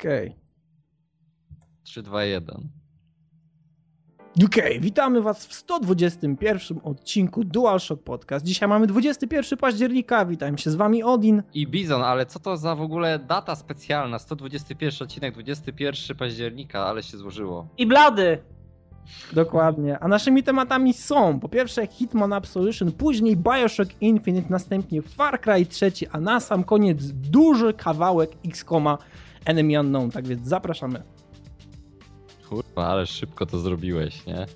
Okej. Okay. 3, 2, 1. Okej, okay, witamy Was w 121 odcinku DualShock Podcast. Dzisiaj mamy 21 października, witam się z Wami Odin. I Bizon, ale co to za w ogóle data specjalna? 121 odcinek, 21 października, ale się złożyło. I Blady! Dokładnie. A naszymi tematami są po pierwsze Hitman Absolution, później Bioshock Infinite, następnie Far Cry 3, a na sam koniec duży kawałek X-Koma Enemy Unknown. Tak więc zapraszamy. Kurwa, ale szybko to zrobiłeś, nie?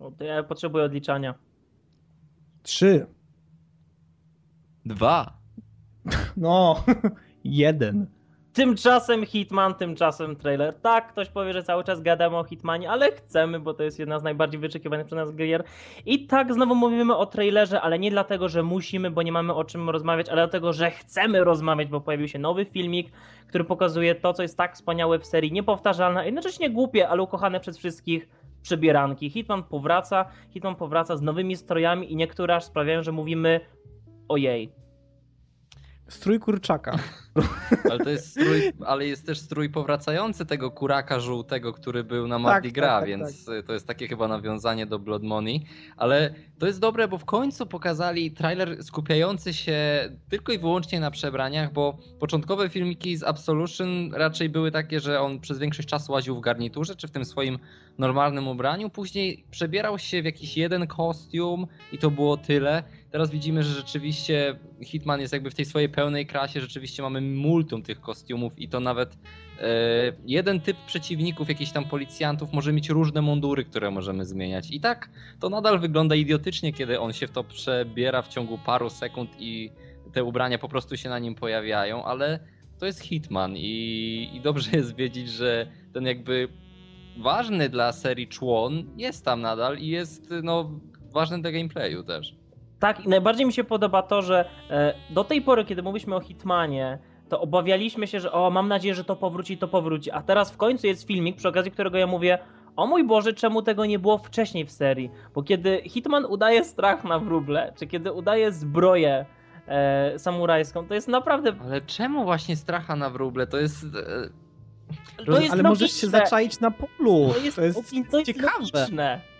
O, to ja potrzebuję odliczania. Trzy. Dwa. No, jeden. Tymczasem Hitman, tymczasem trailer. Tak, ktoś powie, że cały czas gadamy o Hitmanie, ale chcemy, bo to jest jedna z najbardziej wyczekiwanych przez nas gier. I tak znowu mówimy o trailerze, ale nie dlatego, że musimy, bo nie mamy o czym rozmawiać, ale dlatego, że chcemy rozmawiać, bo pojawił się nowy filmik, który pokazuje to, co jest tak wspaniałe w serii, niepowtarzalne, jednocześnie głupie, ale ukochane przez wszystkich przebieranki. Hitman powraca, Hitman powraca z nowymi strojami i niektóre aż sprawiają, że mówimy ojej, Strój kurczaka. Ale to jest strój, ale jest też strój powracający tego kuraka żółtego, który był na Mardi tak, Gras, tak, tak, więc tak. to jest takie chyba nawiązanie do Blood Money. Ale to jest dobre, bo w końcu pokazali trailer skupiający się tylko i wyłącznie na przebraniach, bo początkowe filmiki z Absolution raczej były takie, że on przez większość czasu łaził w garniturze, czy w tym swoim normalnym ubraniu. Później przebierał się w jakiś jeden kostium i to było tyle. Teraz widzimy, że rzeczywiście Hitman jest jakby w tej swojej pełnej krasie, rzeczywiście mamy multum tych kostiumów i to nawet e, jeden typ przeciwników, jakichś tam policjantów może mieć różne mundury, które możemy zmieniać. I tak to nadal wygląda idiotycznie, kiedy on się w to przebiera w ciągu paru sekund i te ubrania po prostu się na nim pojawiają, ale to jest Hitman i, i dobrze jest wiedzieć, że ten jakby ważny dla serii człon jest tam nadal i jest no, ważny dla gameplayu też. Tak, i najbardziej mi się podoba to, że e, do tej pory, kiedy mówiliśmy o Hitmanie, to obawialiśmy się, że o, mam nadzieję, że to powróci, to powróci. A teraz w końcu jest filmik, przy okazji którego ja mówię, o mój Boże, czemu tego nie było wcześniej w serii? Bo kiedy Hitman udaje strach na wróble, czy kiedy udaje zbroję e, samurajską, to jest naprawdę... Ale czemu właśnie stracha na wróble? To jest... E... To jest ale możesz się zaczaić na polu. To jest, to jest, to jest ciekawe. Logiczne.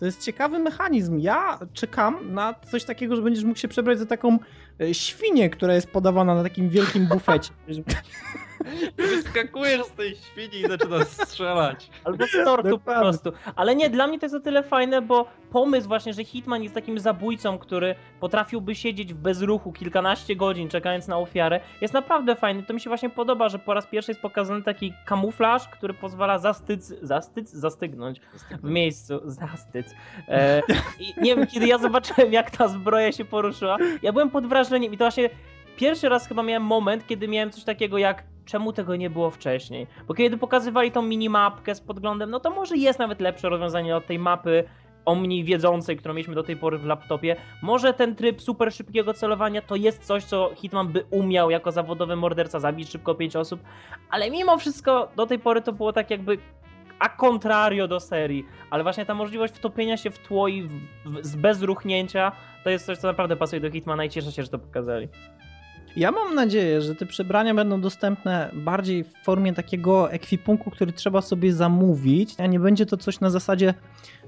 To jest ciekawy mechanizm. Ja czekam na coś takiego, że będziesz mógł się przebrać za taką e, świnię, która jest podawana na takim wielkim bufecie. Wyskakujesz z tej świni i zaczynasz strzelać. Albo z tortu po prostu. Ale nie, dla mnie to jest o tyle fajne, bo pomysł właśnie, że Hitman jest takim zabójcą, który potrafiłby siedzieć w bezruchu kilkanaście godzin czekając na ofiarę, jest naprawdę fajny. To mi się właśnie podoba, że po raz pierwszy jest pokazany taki kamuflaż, który pozwala zastyc, zastyc, zastygnąć w miejscu. Zastyc. E, I nie wiem, kiedy ja zobaczyłem, jak ta zbroja się poruszyła, ja byłem pod wrażeniem i to właśnie pierwszy raz chyba miałem moment, kiedy miałem coś takiego jak czemu tego nie było wcześniej? Bo kiedy pokazywali tą minimapkę z podglądem, no to może jest nawet lepsze rozwiązanie od tej mapy omni wiedzącej, którą mieliśmy do tej pory w laptopie. Może ten tryb super szybkiego celowania to jest coś, co Hitman by umiał jako zawodowy morderca zabić szybko pięć osób, ale mimo wszystko do tej pory to było tak jakby a contrario do serii, ale właśnie ta możliwość wtopienia się w tło i w, w, z bezruchnięcia to jest coś, co naprawdę pasuje do Hitmana i cieszę się, że to pokazali. Ja mam nadzieję, że te przebrania będą dostępne bardziej w formie takiego ekwipunku, który trzeba sobie zamówić, a nie będzie to coś na zasadzie,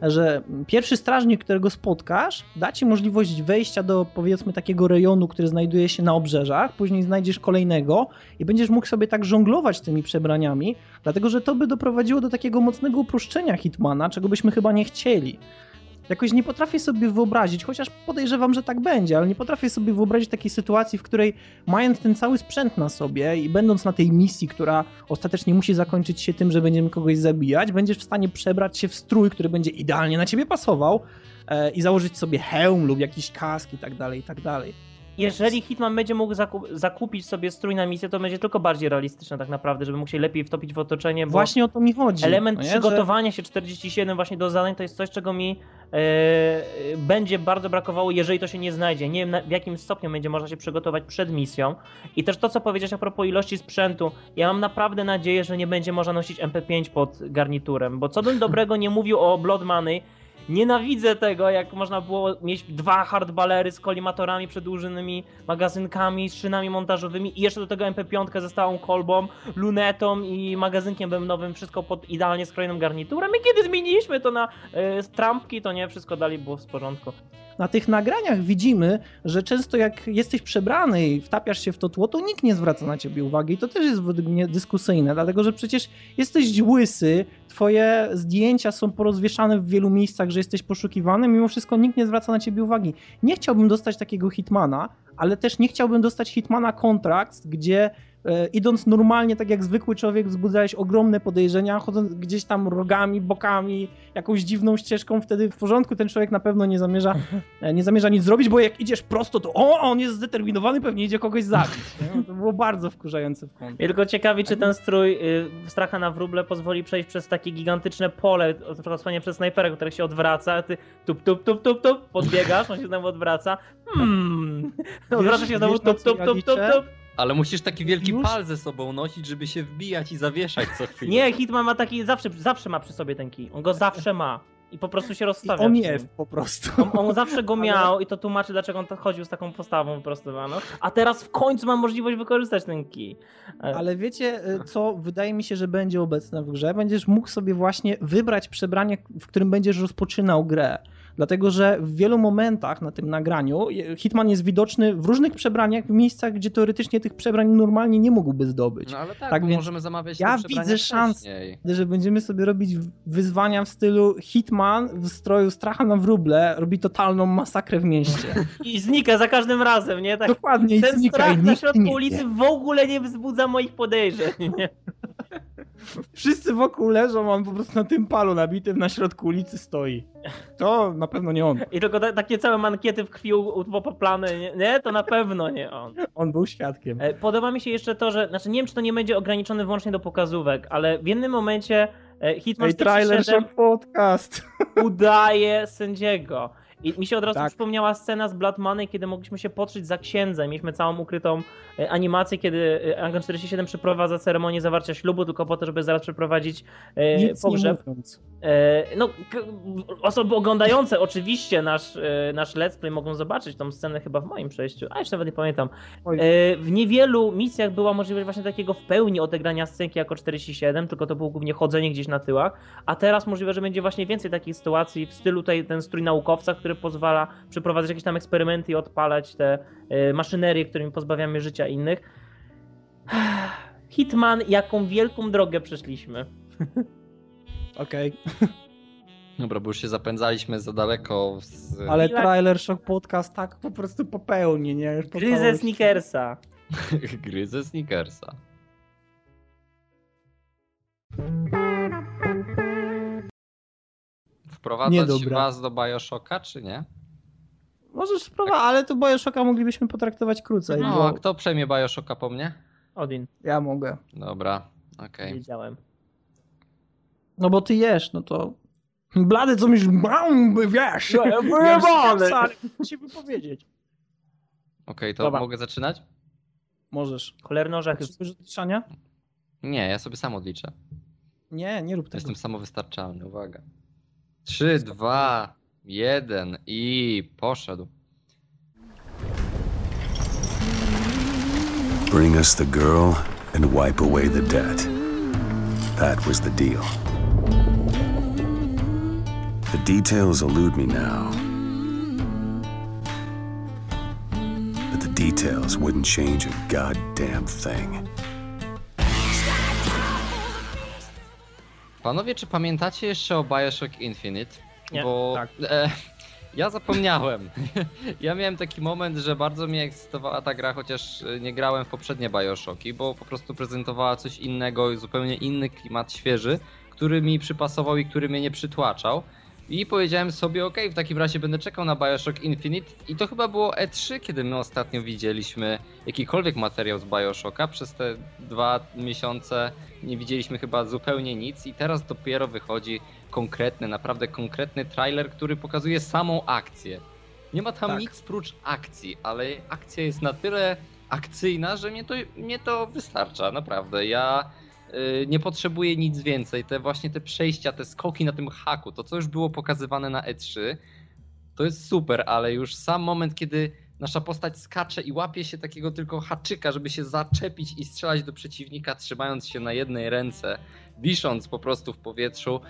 że pierwszy strażnik, którego spotkasz, da ci możliwość wejścia do powiedzmy takiego rejonu, który znajduje się na obrzeżach, później znajdziesz kolejnego i będziesz mógł sobie tak żonglować tymi przebraniami, dlatego że to by doprowadziło do takiego mocnego uproszczenia Hitmana, czego byśmy chyba nie chcieli. Jakoś nie potrafię sobie wyobrazić, chociaż podejrzewam, że tak będzie, ale nie potrafię sobie wyobrazić takiej sytuacji, w której mając ten cały sprzęt na sobie i będąc na tej misji, która ostatecznie musi zakończyć się tym, że będziemy kogoś zabijać, będziesz w stanie przebrać się w strój, który będzie idealnie na ciebie pasował e, i założyć sobie hełm lub jakiś kask i tak dalej, i tak dalej jeżeli Hitman będzie mógł zakup zakupić sobie strój na misję, to będzie tylko bardziej realistyczne tak naprawdę, żeby mógł się lepiej wtopić w otoczenie. Właśnie o to mi chodzi. Element no przygotowania że... się 47 właśnie do zadań to jest coś, czego mi yy, będzie bardzo brakowało, jeżeli to się nie znajdzie. Nie wiem na, w jakim stopniu będzie można się przygotować przed misją. I też to, co powiedziałeś a propos ilości sprzętu, ja mam naprawdę nadzieję, że nie będzie można nosić MP5 pod garniturem, bo co bym dobrego nie mówił o Blood Money, Nienawidzę tego, jak można było mieć dwa hardballery z kolimatorami przedłużonymi, magazynkami, z szynami montażowymi i jeszcze do tego MP5 ze stałą kolbą, lunetą i magazynkiem bębnowym, wszystko pod idealnie skrojonym garniturem. I kiedy zmieniliśmy to na y, trampki, to nie, wszystko dalej było w porządku. Na tych nagraniach widzimy, że często jak jesteś przebrany i wtapiasz się w to tło, to nikt nie zwraca na ciebie uwagi. I to też jest według mnie dyskusyjne, dlatego że przecież jesteś łysy, twoje zdjęcia są porozwieszane w wielu miejscach, że jesteś poszukiwany, mimo wszystko nikt nie zwraca na ciebie uwagi. Nie chciałbym dostać takiego hitmana, ale też nie chciałbym dostać hitmana kontrakt, gdzie idąc normalnie, tak jak zwykły człowiek, wzbudzałeś ogromne podejrzenia, chodząc gdzieś tam rogami, bokami, jakąś dziwną ścieżką, wtedy w porządku ten człowiek na pewno nie zamierza, e, nie zamierza nic zrobić, bo jak idziesz prosto, to o, on jest zdeterminowany, pewnie idzie kogoś zabić. No, To było bardzo wkurzające w kąt. Tylko ciekawi, czy ten strój y, stracha na wróble pozwoli przejść przez takie gigantyczne pole, na przykład osłanie przez snajpera, które się odwraca, ty tup, tup, tup, tup, tup, podbiegasz, on się znowu odwraca. Hmm. Odwraca się znowu tup, tup, tup, tup, liczę? tup. Ale musisz taki wielki Już? pal ze sobą nosić, żeby się wbijać i zawieszać co chwilę. Nie, Hitman ma taki, zawsze, zawsze ma przy sobie ten kij. On go zawsze ma. I po prostu się I rozstawia. on przy jest po prostu. On, on zawsze go Ale- miał i to tłumaczy, dlaczego on chodził z taką postawą wyprostowaną. A teraz w końcu mam możliwość wykorzystać ten kij. E, Ale wiecie, y, co wydaje mi się, że będzie obecne w grze? Będziesz mógł sobie właśnie wybrać przebranie, w którym będziesz rozpoczynał grę. Dlatego, że w wielu momentach na tym nagraniu Hitman jest widoczny w różnych przebraniach, w miejscach, gdzie teoretycznie tych przebrań normalnie nie mógłby zdobyć. No ale tak, Tak bo więc możemy zamawiać ja widzę szansę. wcześniej. Że będziemy sobie robić wyzwania w stylu Hitman w stroju stracha na wróble robi totalną masakrę w mieście. I znika za każdym razem, nie? Tak, Dokładnie, i ten znika i strach na nikt środku ulicy w ogóle nie wzbudza moich podejrzeń. Nie? Wszyscy wokół leżą, on po prostu na tym palu nabitym na środku ulicy stoi. To na pewno nie on. I tylko ta, takie całe mankiety w krwi poplane, nie? nie? To na pewno nie on. On był świadkiem. E, Podoba mi się jeszcze to, że, znaczy nie wiem, czy to nie będzie ograniczone wyłącznie do pokazówek, ale w jednym momencie e, Hitman Ej, trailer 47 Shock Podcast. udaje sędziego. I mi się od razu Tak. przypomniała scena z Blood Money, kiedy mogliśmy się podszyć za księdzem. Mieliśmy całą ukrytą e, animację, kiedy e, Angon 47 przeprowadza ceremonię zawarcia ślubu, tylko po to, żeby zaraz przeprowadzić e, Nic pogrzeb. no, osoby oglądające oczywiście nasz, nasz let's play mogą zobaczyć tą scenę chyba w moim przejściu, a jeszcze nawet nie pamiętam. W niewielu misjach była możliwość właśnie takiego w pełni odegrania scenki jako 47, tylko to było głównie chodzenie gdzieś na tyłach, a teraz możliwe, że będzie właśnie więcej takich sytuacji w stylu tutaj ten strój naukowca, który pozwala przeprowadzać jakieś tam eksperymenty i odpalać te e, maszynerie, którymi pozbawiamy życia innych. Hitman, jaką wielką drogę przeszliśmy. Okej, Dobra, bo już się zapędzaliśmy za daleko. Z... ale trailer Shock Podcast tak po prostu popełni, nie? Po Gry ze całości. Snickersa. Gry ze Snickersa. Wprowadzać Niedobra. was do Bioshocka, czy nie? Możesz spróbować, ale tu Bioshocka moglibyśmy potraktować krócej, No, a bo kto przejmie Bioshocka po mnie? Odin, ja mogę. Dobra, okej. wiedziałem. No bo ty jesz, no to... Blady, co myślisz? Bam, wiesz! Ja- ja wyjebane. Wiesz, ale musi wypowiedzieć. Okej, to Dobra. mogę zaczynać? Możesz. Cholerne orzechy. Chcesz odliczania? Nie, ja sobie sam odliczę. Nie, nie rób tego. Jestem samowystarczalny, uwaga. 3, 2, 1 i poszedł. Bring us the girl and wipe away the debt. That was the deal. The details elude me now. But the details wouldn't change a goddamn thing. Panowie, czy pamiętacie jeszcze o Bioshock Infinite? Nie, Bo tak. e, ja zapomniałem. ja miałem taki moment, że bardzo mnie ekscytowała ta gra, chociaż e, nie grałem w poprzednie Bioshocki, bo po prostu prezentowała coś innego, zupełnie inny klimat świeży, który mi przypasował i który mnie nie przytłaczał. I powiedziałem sobie, ok, w takim razie będę czekał na Bioshock Infinite i to chyba było E3, kiedy my ostatnio widzieliśmy jakikolwiek materiał z Bioshocka. Przez te dwa miesiące nie widzieliśmy chyba zupełnie nic i teraz dopiero wychodzi konkretny, naprawdę konkretny trailer, który pokazuje samą akcję. Nie ma tam Tak. nic prócz akcji, ale akcja jest na tyle akcyjna, że mnie to, mnie to wystarcza, naprawdę. Ja y, nie potrzebuje nic więcej. Te właśnie te przejścia, te skoki na tym haku, to co już było pokazywane na E3, to jest super, ale już sam moment, kiedy nasza postać skacze i łapie się takiego tylko haczyka, żeby się zaczepić i strzelać do przeciwnika, trzymając się na jednej ręce, wisząc po prostu w powietrzu.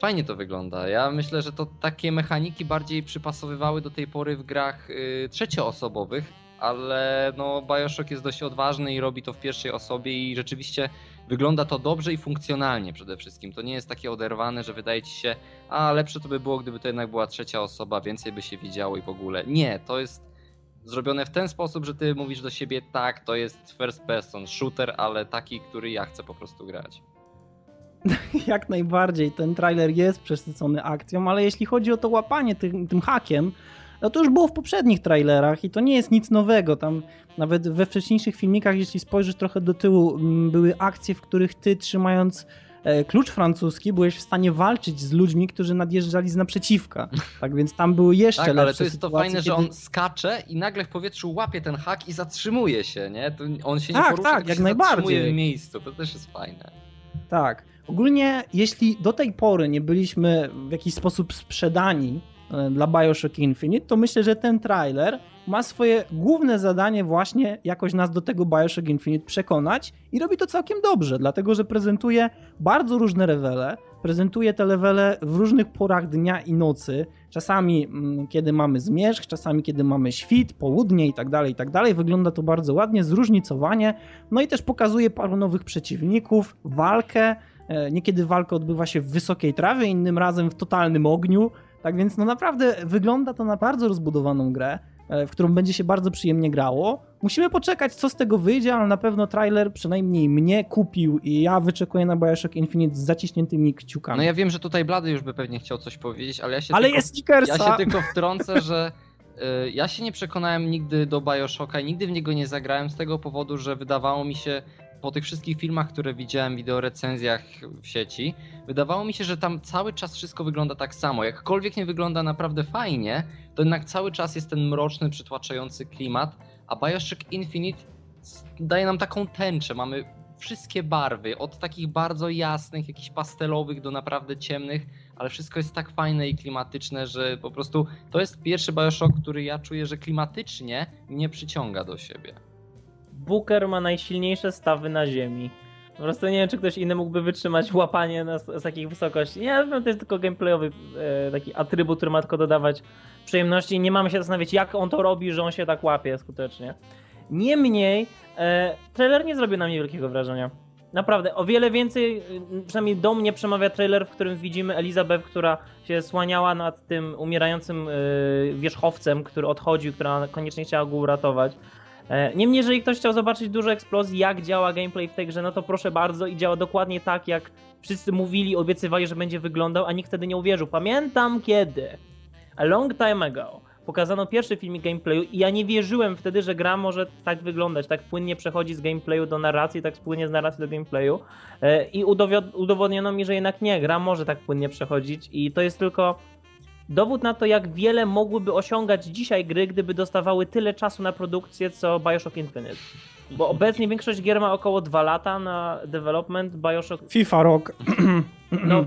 Fajnie to wygląda. Ja myślę, że to takie mechaniki bardziej przypasowywały do tej pory w grach yy, trzecioosobowych, ale no Bioshock jest dość odważny i robi to w pierwszej osobie i rzeczywiście wygląda to dobrze i funkcjonalnie przede wszystkim. To nie jest takie oderwane, że wydaje ci się, a lepsze to by było, gdyby to jednak była trzecia osoba, więcej by się widziało i w ogóle. Nie, to jest zrobione w ten sposób, że ty mówisz do siebie, tak, to jest first person shooter, ale taki, który ja chcę po prostu grać. Jak najbardziej, ten trailer jest przesycony akcją, ale jeśli chodzi o to łapanie tym, tym hakiem, no to już było w poprzednich trailerach i to nie jest nic nowego. Tam nawet we wcześniejszych filmikach, jeśli spojrzysz trochę do tyłu, mm, były akcje, w których ty trzymając klucz francuski, byłeś w stanie walczyć z ludźmi, którzy nadjeżdżali z naprzeciwka. Tak więc tam były jeszcze tak, lepsze ale to jest to fajne, kiedy... że on skacze i nagle w powietrzu łapie ten hak i zatrzymuje się, nie? To on się nie tak, porusza, tak, jak jak się najbardziej. w miejscu. To też jest fajne. Tak. Ogólnie, jeśli do tej pory nie byliśmy w jakiś sposób sprzedani e, dla Bioshock Infinite, to myślę, że ten trailer ma swoje główne zadanie właśnie jakoś nas do tego Bioshock Infinite przekonać i robi to całkiem dobrze, dlatego że prezentuje bardzo różne levele, prezentuje te levele w różnych porach dnia i nocy, czasami mm, kiedy mamy zmierzch, czasami kiedy mamy świt, południe i tak dalej, i tak dalej. Wygląda to bardzo ładnie, zróżnicowanie, no i też pokazuje paru nowych przeciwników, walkę, E, niekiedy walka odbywa się w wysokiej trawie, innym razem w totalnym ogniu. Tak więc no naprawdę wygląda to na bardzo rozbudowaną grę, w którą będzie się bardzo przyjemnie grało. Musimy poczekać, co z tego wyjdzie, ale na pewno trailer przynajmniej mnie kupił i ja wyczekuję na Bioshock Infinite z zaciśniętymi kciukami. No ja wiem, że tutaj Blady już by pewnie chciał coś powiedzieć, ale ja się ale tylko, jest Snickersa! Ja się tylko wtrącę, że y, ja się nie przekonałem nigdy do Bioshocka i nigdy w niego nie zagrałem z tego powodu, że wydawało mi się, po tych wszystkich filmach, które widziałem, wideorecenzjach w sieci, wydawało mi się, że tam cały czas wszystko wygląda tak samo. Jakkolwiek nie wygląda naprawdę fajnie, to jednak cały czas jest ten mroczny, przytłaczający klimat, a Bioshock Infinite daje nam taką tęczę. Mamy wszystkie barwy, od takich bardzo jasnych, jakichś pastelowych do naprawdę ciemnych, ale wszystko jest tak fajne i klimatyczne, że po prostu to jest pierwszy Bioshock, który ja czuję, że klimatycznie mnie przyciąga do siebie. Booker ma najsilniejsze stawy na ziemi. Po prostu nie wiem, czy ktoś inny mógłby wytrzymać łapanie na, z takich wysokości. Nie, to jest tylko gameplayowy e, taki atrybut, który ma tylko dodawać przyjemności. Nie mamy się zastanawiać, jak on to robi, że on się tak łapie skutecznie. Niemniej, e, trailer nie zrobił na mnie wielkiego wrażenia. Naprawdę, o wiele więcej, e, przynajmniej do mnie przemawia trailer, w którym widzimy Elizabeth, która się słaniała nad tym umierającym e, wierzchowcem, który odchodził, która koniecznie chciała go uratować. E, niemniej, jeżeli ktoś chciał zobaczyć dużo eksplozji, jak działa gameplay w tej grze, no to proszę bardzo i działa dokładnie tak, jak wszyscy mówili, obiecywali, że będzie wyglądał, a nikt wtedy nie uwierzył. Pamiętam kiedy, a long time ago, pokazano pierwszy filmik gameplayu i ja nie wierzyłem wtedy, że gra może tak wyglądać, tak płynnie przechodzi z gameplayu do narracji, tak płynnie z narracji do gameplayu e, i udowodniono mi, że jednak nie, gra może tak płynnie przechodzić i to jest tylko dowód na to, jak wiele mogłyby osiągać dzisiaj gry, gdyby dostawały tyle czasu na produkcję, co Bioshock Infinite. Bo obecnie większość gier ma około 2 lata na development, Bioshock... FIFA rok. No,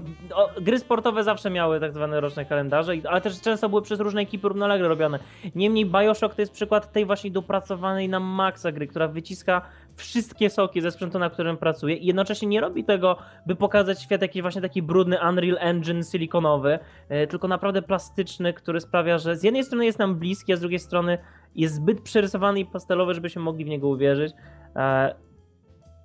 gry sportowe zawsze miały tak zwane roczne kalendarze, ale też często były przez różne ekipy równolegle robione. Niemniej Bioshock to jest przykład tej właśnie dopracowanej na maksa gry, która wyciska wszystkie soki ze sprzętu, na którym pracuje i jednocześnie nie robi tego, by pokazać świat jakiś właśnie taki brudny Unreal Engine silikonowy, e, tylko naprawdę plastyczny, który sprawia, że z jednej strony jest nam bliski, a z drugiej strony jest zbyt przerysowany i pastelowy, żebyśmy mogli w niego uwierzyć. E,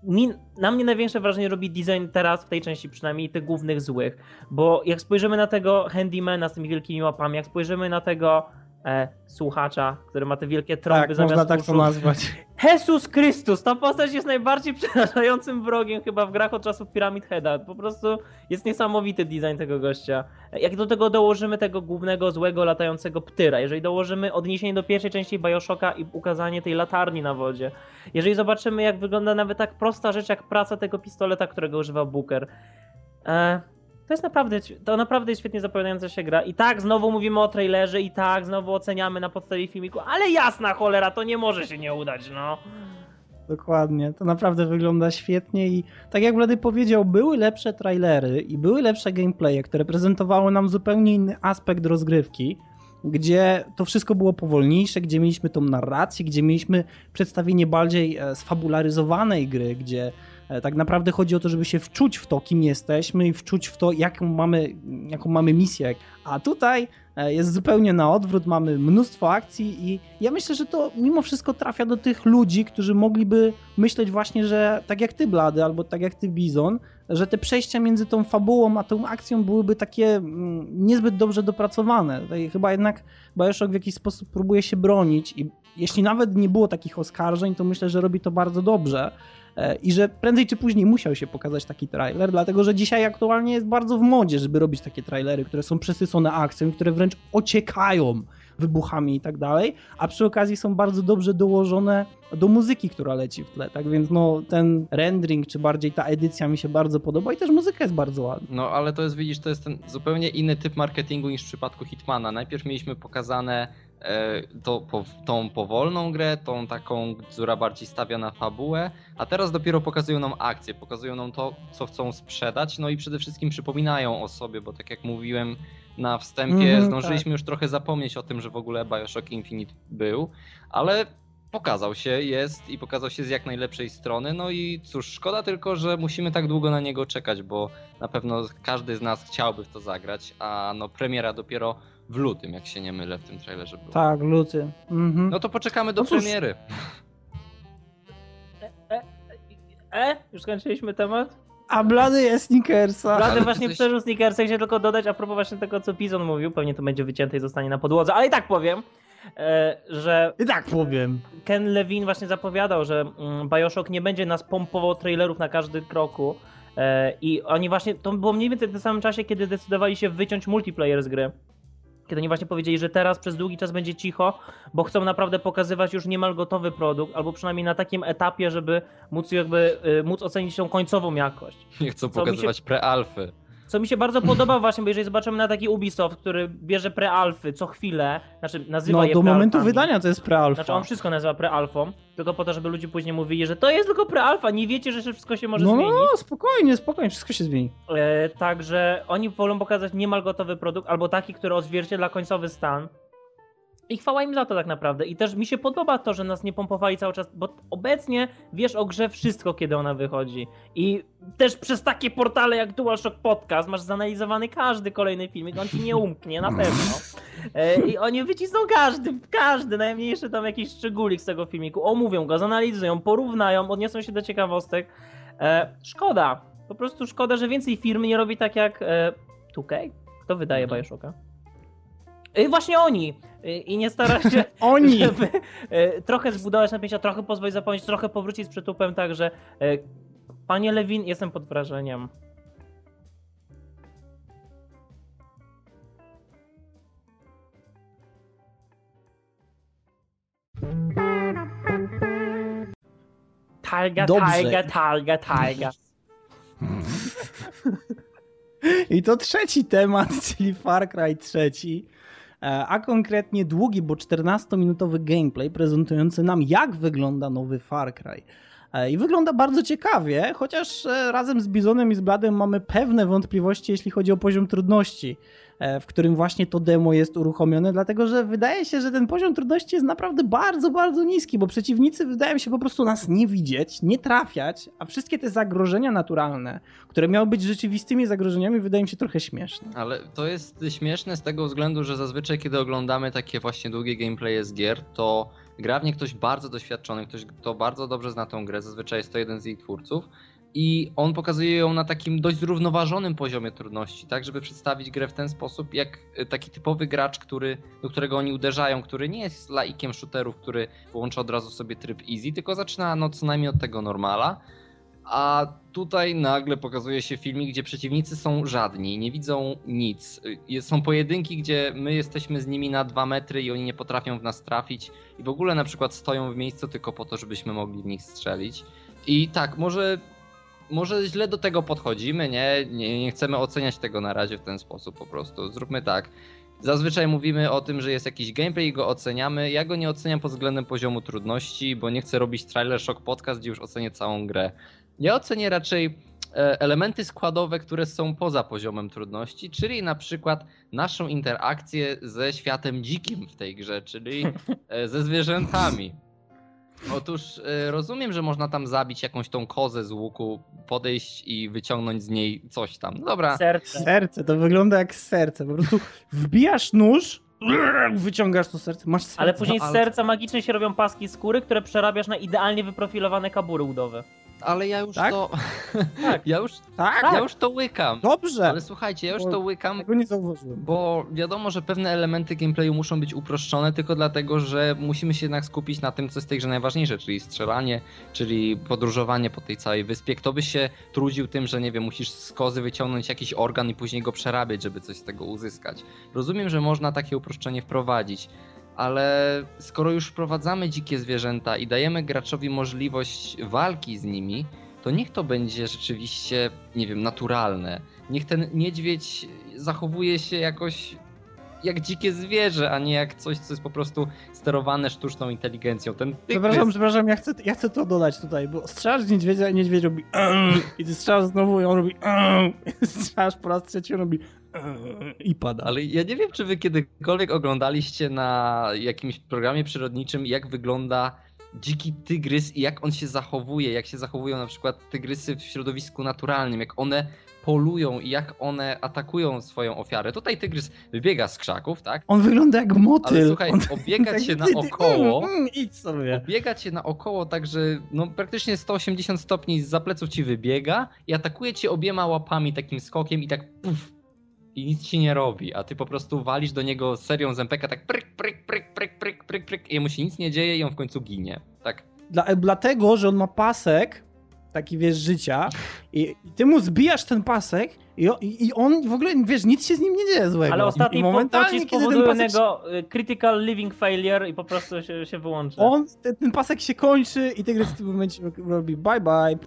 mi, na mnie największe wrażenie robi design teraz, w tej części przynajmniej, tych głównych złych. Bo jak spojrzymy na tego handymana z tymi wielkimi łapami, jak spojrzymy na tego e, słuchacza, który ma te wielkie trąby tak, zamiast można tak uszu. to nazwać. Jesus Chrystus! Ta postać jest najbardziej przerażającym wrogiem chyba w grach od czasów Pyramid Heada. Po prostu jest niesamowity design tego gościa. Jak do tego dołożymy tego głównego, złego, latającego ptyra, jeżeli dołożymy odniesienie do pierwszej części Bioshocka i ukazanie tej latarni na wodzie, jeżeli zobaczymy jak wygląda nawet tak prosta rzecz jak praca tego pistoleta, którego używa Booker, e, to jest naprawdę, to naprawdę jest świetnie zapowiadająca się gra. I tak, znowu mówimy o trailerze, i tak, znowu oceniamy na podstawie filmiku, ale jasna cholera, to nie może się nie udać, no. Dokładnie, to naprawdę wygląda świetnie i tak jak Wlady powiedział, były lepsze trailery i były lepsze gameplaye, które prezentowały nam zupełnie inny aspekt rozgrywki, gdzie to wszystko było powolniejsze, gdzie mieliśmy tą narrację, gdzie mieliśmy przedstawienie bardziej e, sfabularyzowanej gry, gdzie tak naprawdę chodzi o to, żeby się wczuć w to, kim jesteśmy i wczuć w to, jaką mamy, jaką mamy misję. A tutaj e, jest zupełnie na odwrót, mamy mnóstwo akcji i ja myślę, że to mimo wszystko trafia do tych ludzi, którzy mogliby myśleć właśnie, że tak jak ty Blady, albo tak jak ty Bizon, że te przejścia między tą fabułą a tą akcją byłyby takie mm, niezbyt dobrze dopracowane. Tutaj chyba jednak Bioshock w jakiś sposób próbuje się bronić i jeśli nawet nie było takich oskarżeń, to myślę, że robi to bardzo dobrze e, i że prędzej czy później musiał się pokazać taki trailer, dlatego że dzisiaj aktualnie jest bardzo w modzie, żeby robić takie trailery, które są przesycone akcją, które wręcz ociekają wybuchami i tak dalej, a przy okazji są bardzo dobrze dołożone do muzyki, która leci w tle, tak więc no ten rendering, czy bardziej ta edycja mi się bardzo podoba i też muzyka jest bardzo ładna. No ale to jest, widzisz, to jest ten zupełnie inny typ marketingu niż w przypadku Hitmana. Najpierw mieliśmy pokazane e, to, po, tą powolną grę, tą taką, która bardziej stawia na fabułę, a teraz dopiero pokazują nam akcję, pokazują nam to, co chcą sprzedać, no i przede wszystkim przypominają o sobie, bo tak jak mówiłem, na wstępie Mhm, zdążyliśmy tak. już trochę zapomnieć o tym, że w ogóle Bioshock Infinite był, ale pokazał się, jest i pokazał się z jak najlepszej strony. No i cóż, szkoda tylko, że musimy tak długo na niego czekać, bo na pewno każdy z nas chciałby w to zagrać, a no premiera dopiero w lutym, jak się nie mylę, w tym trailerze była. Tak, luty. Mhm. No to poczekamy do No cóż. premiery. E? Już skończyliśmy temat? A blady jest Snickersa. Blady Ale właśnie coś- przeżył Snickersa, chciałem tylko dodać a propos właśnie tego, co Pizon mówił, pewnie to będzie wycięte i zostanie na podłodze, ale i tak powiem, e, że I tak powiem. Ken Levine właśnie zapowiadał, że mm, Bioshock nie będzie nas pompował trailerów na każdy kroku e, i oni właśnie, to było mniej więcej w tym samym czasie, kiedy decydowali się wyciąć multiplayer z gry. Kiedy oni właśnie powiedzieli, że teraz przez długi czas będzie cicho, bo chcą naprawdę pokazywać już niemal gotowy produkt, albo przynajmniej na takim etapie, żeby móc jakby y, móc ocenić tą końcową jakość. Nie chcą Co mi się- pokazywać prealfy. Co mi się bardzo podoba właśnie, bo jeżeli zobaczymy na taki Ubisoft, który bierze prealfy co chwilę, znaczy nazywa No je do momentu wydania to jest prealfa. Znaczy on wszystko nazywa prealfą, tylko po to, żeby ludzie później mówili, że to jest tylko prealfa, nie wiecie, że wszystko się może no, zmienić. no, spokojnie, spokojnie, wszystko się zmieni. E, także oni wolą pokazać niemal gotowy produkt, albo taki, który odzwierciedla końcowy stan. I chwała im za to tak naprawdę. I też mi się podoba to, że nas nie pompowali cały czas, bo obecnie wiesz o grze wszystko, kiedy ona wychodzi. I też przez takie portale jak DualShock Podcast masz zanalizowany każdy kolejny filmik, on ci nie umknie, na pewno. E, I oni wycisną każdy, każdy, najmniejszy tam jakiś szczególik z tego filmiku, omówią go, zanalizują, porównają, odniosą się do ciekawostek. E, szkoda, po prostu szkoda, że więcej firm nie robi tak jak e, 2K. Kto wydaje. Bioshocka? E, właśnie oni! E, I nie stara się Oni! żeby e, trochę zbudować napięcia, trochę pozwolić zapomnieć, trochę powrócić z przytupem, także panie Lewin, jestem pod wrażeniem. Targa, Dobrze. targa, targa, targa. I to trzeci temat, czyli Far Cry trzeci. E, A konkretnie długi, bo 14-minutowy gameplay prezentujący nam, jak wygląda nowy Far Cry. E, I wygląda bardzo ciekawie, chociaż e, razem z Bizonem i z Bladem mamy pewne wątpliwości, jeśli chodzi o poziom trudności, w którym właśnie to demo jest uruchomione, dlatego że wydaje się, że ten poziom trudności jest naprawdę bardzo, bardzo niski, bo przeciwnicy wydają się po prostu nas nie widzieć, nie trafiać, a wszystkie te zagrożenia naturalne, które miały być rzeczywistymi zagrożeniami, wydają się trochę śmieszne. Ale to jest śmieszne z tego względu, że zazwyczaj kiedy oglądamy takie właśnie długie gameplaye z gier, to gra w nie ktoś bardzo doświadczony, ktoś kto bardzo dobrze zna tą grę, zazwyczaj jest to jeden z jej twórców i on pokazuje ją na takim dość zrównoważonym poziomie trudności, tak żeby przedstawić grę w ten sposób, jak y, taki typowy gracz, który, do którego oni uderzają, który nie jest laikiem shooterów, który włącza od razu sobie tryb easy, tylko zaczyna no co najmniej od tego normala, a tutaj nagle pokazuje się filmik, gdzie przeciwnicy są żadni, nie widzą nic. Y, Są pojedynki, gdzie my jesteśmy z nimi na dwa metry i oni nie potrafią w nas trafić i w ogóle na przykład stoją w miejscu tylko po to, żebyśmy mogli w nich strzelić. I tak, może, może źle do tego podchodzimy, nie? nie? Nie chcemy oceniać tego na razie w ten sposób po prostu. Zróbmy tak. Zazwyczaj mówimy o tym, że jest jakiś gameplay i go oceniamy. Ja go nie oceniam pod względem poziomu trudności, bo nie chcę robić trailer shock podcast, gdzie już ocenię całą grę. Ja ocenię raczej e, elementy składowe, które są poza poziomem trudności, czyli na przykład naszą interakcję ze światem dzikim w tej grze, czyli e, ze zwierzętami. Otóż e, rozumiem, że można tam zabić jakąś tą kozę z łuku, podejść i wyciągnąć z niej coś tam. No Dobra, Serce. Serce, to wygląda jak serce. Po prostu wbijasz nóż, wyciągasz to serce, masz serce. Ale później No, z ale- serca magicznie się robią paski skóry, które przerabiasz na idealnie wyprofilowane kabury udowe. Ale ja już Tak? to. Tak. ja, już, Tak, ja już to łykam. dobrze. Ale słuchajcie, ja już to łykam, Tego nie zauważyłem. bo wiadomo, że pewne elementy gameplayu muszą być uproszczone tylko dlatego, że musimy się jednak skupić na tym, co jest w tej grze najważniejsze, czyli strzelanie, czyli podróżowanie po tej całej wyspie. Kto by się trudził tym, że nie wiem, musisz z kozy wyciągnąć jakiś organ i później go przerabiać, żeby coś z tego uzyskać. Rozumiem, że można takie uproszczenie wprowadzić, ale skoro już wprowadzamy dzikie zwierzęta i dajemy graczowi możliwość walki z nimi, to niech to będzie rzeczywiście, nie wiem, naturalne. Niech ten niedźwiedź zachowuje się jakoś jak dzikie zwierzę, a nie jak coś, co jest po prostu sterowane sztuczną inteligencją. Ten tygrys- Przepraszam, przepraszam, ja chcę, ja chcę to dodać tutaj, bo strzelasz z niedźwiedzia i niedźwiedź robi i ty strzelasz znowu i on robi i strzelasz po raz trzeci on robi i pada. Ale ja nie wiem, czy wy kiedykolwiek oglądaliście na jakimś programie przyrodniczym, jak wygląda dziki tygrys i jak on się zachowuje, jak się zachowują na przykład tygrysy w środowisku naturalnym, jak one polują i jak one atakują swoją ofiarę. Tutaj tygrys wybiega z krzaków, tak? On wygląda jak motyl. Ale słuchaj, on, obiegać tak, się ty, ty, naokoło, mm, idź sobie. obiega cię naokoło tak, że no praktycznie 180 stopni z pleców ci wybiega i atakuje cię obiema łapami takim skokiem i tak puf, i nic ci nie robi, a ty po prostu walisz do niego serią z MPK tak pryk, pryk, pryk, pryk, pryk, pryk, pryk i jemu się nic nie dzieje i on w końcu ginie. Tak. Dla, dlatego, że on ma pasek, taki wiesz, życia i ty mu zbijasz ten pasek i, i, on w ogóle, wiesz, nic się z nim nie dzieje złego. Ale ostatni I momentalnie, pocisk kiedy ten pasek y, critical living failure i po prostu się, się wyłącza. On, ten, ten pasek się kończy i tygrys w tym momencie robi bye bye.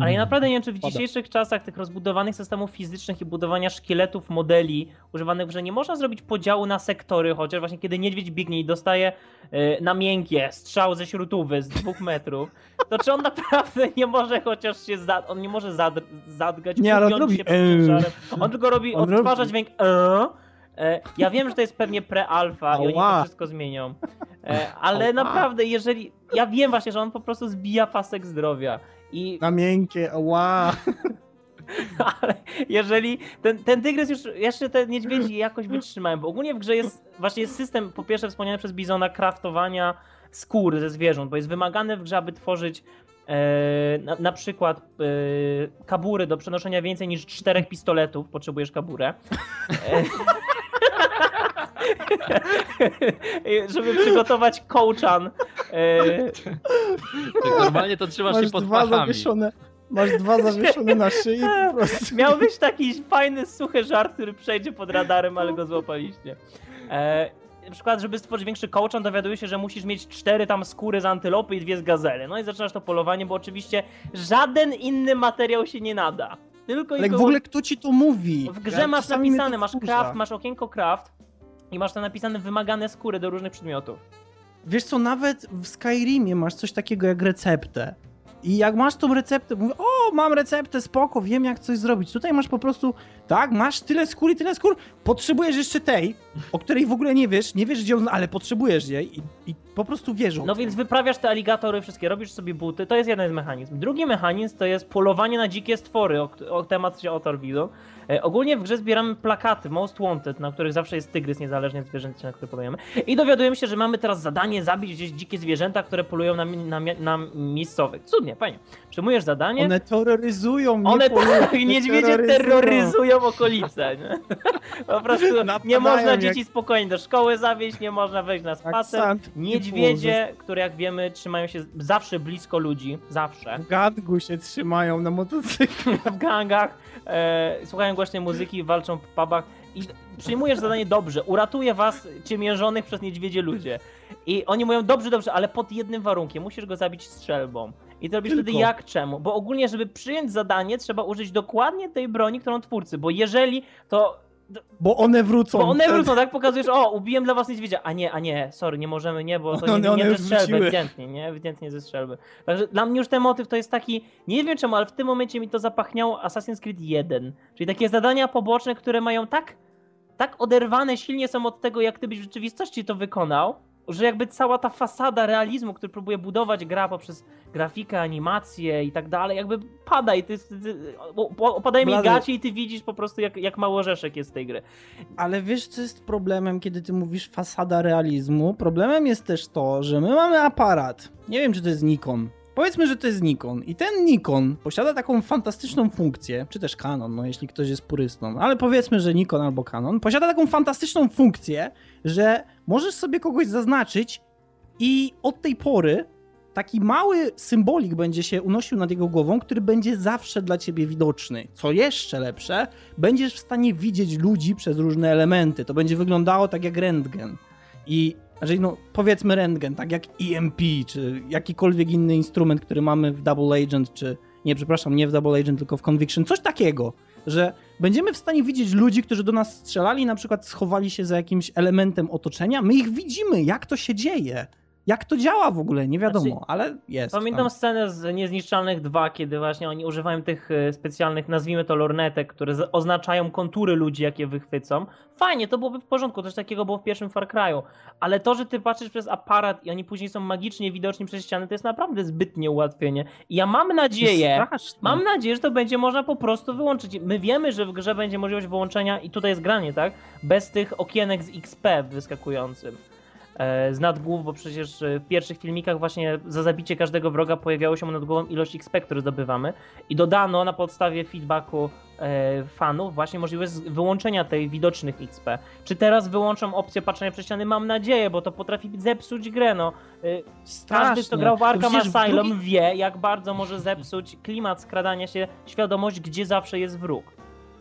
Ale ja naprawdę nie wiem, czy w dzisiejszych czasach tych rozbudowanych systemów fizycznych i budowania szkieletów, modeli używanych grze nie można zrobić podziału na sektory, chociaż właśnie kiedy niedźwiedź biegnie i dostaje y, na miękkie strzał ze śrutówy z dwóch metrów, to czy on naprawdę nie może chociaż się zad... on nie może zadr- zadgać, Nie, ale on robi, się. On tylko robi, On odtwarza robi. dźwięk eee. E, Ja wiem, że to jest pewnie pre-alfa i oni to wszystko zmienią. E, Ale Ała. naprawdę, jeżeli. Ja wiem właśnie, że on po prostu zbija pasek zdrowia. I Na miękkie, ła. ale jeżeli ten, ten tygrys już, jeszcze te niedźwiedzi jakoś wytrzymają, bo ogólnie w grze jest właśnie jest system, po pierwsze wspomniany przez Bizona, kraftowania skór ze zwierząt, bo jest wymagane w grze, aby tworzyć e, na, na przykład e, kabury do przenoszenia więcej niż czterech pistoletów, potrzebujesz kaburę. E, żeby przygotować kołczan. E, Tak normalnie to trzymasz Masz się pod dwa pachami. zawieszone, masz dwa zawieszone na szyi po prostu. Miał być taki fajny, suchy żart, który przejdzie pod radarem, ale go złapaliście. Na przykład, żeby stworzyć większy kołczan, dowiaduje się, że musisz mieć cztery tam skóry z antylopy i dwie z gazely. No i zaczynasz to polowanie, bo oczywiście żaden inny materiał się nie nada. Tylko Ale i w ogóle kto ci to mówi? w grze Ja masz napisane, masz craft, masz okienko craft i masz tam napisane wymagane skóry do różnych przedmiotów. Wiesz co, nawet w Skyrimie masz coś takiego jak receptę. I jak masz tą receptę, mówię, o, mam receptę, spoko, wiem jak coś zrobić. Tutaj masz po prostu, tak, masz tyle skór i tyle skór, potrzebujesz jeszcze tej, o której w ogóle nie wiesz, nie wiesz gdzie on, ale potrzebujesz jej i, i po prostu wiesz. o No więc wyprawiasz te aligatory wszystkie, robisz sobie buty, to jest jeden z mechanizmów. Drugi mechanizm to jest polowanie na dzikie stwory, o, o temat się otarł widzą. E, ogólnie w grze zbieramy plakaty Most Wanted, na których zawsze jest tygrys, niezależnie od zwierzęcia, na które polujemy. I dowiadujemy się, że mamy teraz zadanie zabić gdzieś dzikie zwierzęta, które polują na, na, na miejscowych. Cudnie, fajnie. Przyjmujesz zadanie. One terroryzują mnie. One tak, niedźwiedzie terroryzują. okolice. Nie? Po prostu nie można jak- dzieci spokojnie do szkoły zawieźć, nie można wejść na spacer. Niedźwiedzie, które jak wiemy trzymają się zawsze blisko ludzi, zawsze, W gangu się trzymają na motocyklu. w gangach, e, słuchają głośnej muzyki, walczą w pubach i przyjmujesz zadanie dobrze, uratuje was ciemiężonych przez niedźwiedzie ludzie. I oni mówią dobrze, dobrze, ale pod jednym warunkiem, musisz go zabić strzelbą. I to robisz Tylko. wtedy jak czemu? Bo ogólnie, żeby przyjąć zadanie, trzeba użyć dokładnie tej broni, którą twórcy, bo jeżeli to Bo one wrócą. Bo one wrócą, tak? Pokazujesz, o, ubiłem dla was niedźwiedzia. A nie, a nie, sorry, nie możemy, nie, bo to One- nie, one nie już ze strzelby, wróciły. ewidentnie, nie? Ewidentnie ze strzelby. Także dla mnie już ten motyw to jest taki, nie wiem czemu, ale w tym momencie mi to zapachniało Assassin's Creed 1. Czyli takie zadania poboczne, które mają tak, tak oderwane silnie są od tego, jak ty byś w rzeczywistości to wykonał, że jakby cała ta fasada realizmu, który próbuje budować gra poprzez grafikę, animację i tak dalej, jakby pada i ty, ty, ty opadają mi gacie i ty widzisz po prostu jak, jak mały orzeszek jest tej gry. Ale wiesz, co jest problemem, kiedy ty mówisz fasada realizmu? Problemem jest też to, że my mamy aparat. Nie wiem, czy to jest Nikon. Powiedzmy, że to jest Nikon. I ten Nikon posiada taką fantastyczną funkcję, czy też Canon, no jeśli ktoś jest purystą, ale powiedzmy, że Nikon albo Canon posiada taką fantastyczną funkcję, że możesz sobie kogoś zaznaczyć i od tej pory taki mały symbolik będzie się unosił nad jego głową, który będzie zawsze dla ciebie widoczny. Co jeszcze lepsze, będziesz w stanie widzieć ludzi przez różne elementy. To będzie wyglądało tak jak rentgen. I znaczy, no, powiedzmy rentgen, tak jak EMP, czy jakikolwiek inny instrument, który mamy w Double Agent, czy nie, przepraszam, nie w Double Agent, tylko w Conviction, coś takiego, że będziemy w stanie widzieć ludzi, którzy do nas strzelali, na przykład schowali się za jakimś elementem otoczenia, my ich widzimy, jak to się dzieje. Jak to działa w ogóle, nie wiadomo, Znaczy, ale jest. Pamiętam tam. scenę z Niezniszczalnych 2, kiedy właśnie oni używają tych e, specjalnych, nazwijmy to lornetek, które oznaczają kontury ludzi, jakie wychwycą. Fajnie, to byłoby w porządku, coś takiego było w pierwszym Far Cry'u. Ale to, że ty patrzysz przez aparat i oni później są magicznie widoczni przez ściany, to jest naprawdę zbytnie ułatwienie. I ja mam nadzieję, mam nadzieję, że to będzie można po prostu wyłączyć. My wiemy, że w grze będzie możliwość wyłączenia, i tutaj jest granie, tak? Bez tych okienek z XP wyskakującym z nad głów, bo przecież e, w pierwszych filmikach właśnie za zabicie każdego wroga pojawiało się nad głową ilość XP, który zdobywamy i dodano na podstawie feedbacku e, fanów właśnie możliwość z- wyłączenia tej widocznych XP. Czy teraz wyłączą opcję patrzenia przez ściany? Mam nadzieję, bo to potrafi zepsuć grę, no. E, Każdy, kto grał w Arkham Asylum drugi- wie, jak bardzo może zepsuć klimat skradania się, świadomość, gdzie zawsze jest wróg.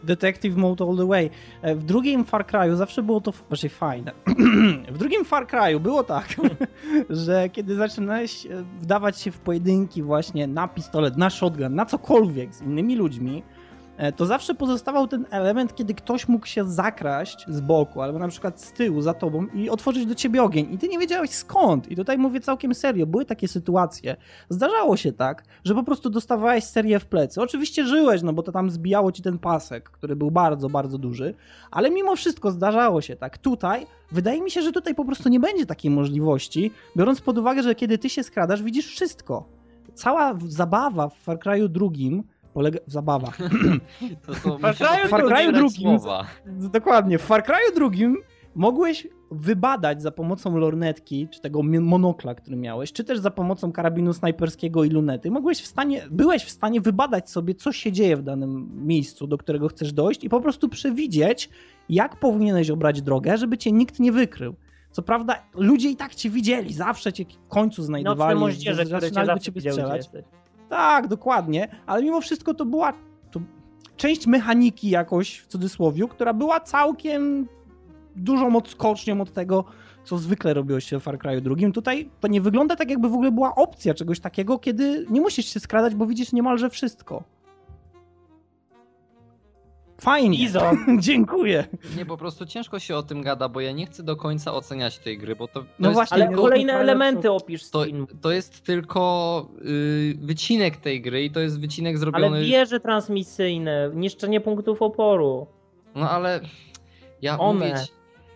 Detective Mode All the Way. E, W drugim Far Cry'u zawsze było to właśnie fajne. w drugim Far Cry'u było tak, że kiedy zaczynałeś e, wdawać się w pojedynki właśnie na pistolet, na shotgun, na cokolwiek z innymi ludźmi, to zawsze pozostawał ten element, kiedy ktoś mógł się zakraść z boku, albo na przykład z tyłu za tobą i otworzyć do ciebie ogień. I ty nie wiedziałeś skąd. I tutaj mówię całkiem serio, były takie sytuacje. Zdarzało się tak, że po prostu dostawałeś serię w plecy. Oczywiście żyłeś, no bo to tam zbijało ci ten pasek, który był bardzo, bardzo duży, ale mimo wszystko zdarzało się tak. Tutaj, wydaje mi się, że tutaj po prostu nie będzie takiej możliwości, biorąc pod uwagę, że kiedy ty się skradasz, widzisz wszystko. Cała zabawa w Far Cry'u drugim polega... Zabawa. To, to Far Cry'u drugim. Dokładnie. W Far Cry'u drugim mogłeś wybadać za pomocą lornetki, czy tego monokla, który miałeś, czy też za pomocą karabinu snajperskiego i lunety, mogłeś w stanie, byłeś w stanie wybadać sobie, co się dzieje w danym miejscu, do którego chcesz dojść i po prostu przewidzieć, jak powinieneś obrać drogę, żeby cię nikt nie wykrył. Co prawda, ludzie i tak cię widzieli, zawsze cię w końcu Nocne znajdowali, moździerze, które cię zaczynali do zawsze ciebie gdzie strzelać. jesteś. Tak, dokładnie, ale mimo wszystko to była to część mechaniki jakoś, w cudzysłowie, która była całkiem dużą odskocznią od tego, co zwykle robiło się w Far Cry drugim. Tutaj to nie wygląda tak, jakby w ogóle była opcja czegoś takiego, kiedy nie musisz się skradać, bo widzisz niemalże wszystko. Fajnie. Izo. Dziękuję. Nie, po prostu ciężko się o tym gada, bo ja nie chcę do końca oceniać tej gry, bo to, to No jest właśnie, Ale kolejne elementy opisz to, to jest tylko y, wycinek tej gry i to jest wycinek zrobiony... Ale wieże transmisyjne, niszczenie punktów oporu. No ale ja One. mówię ci,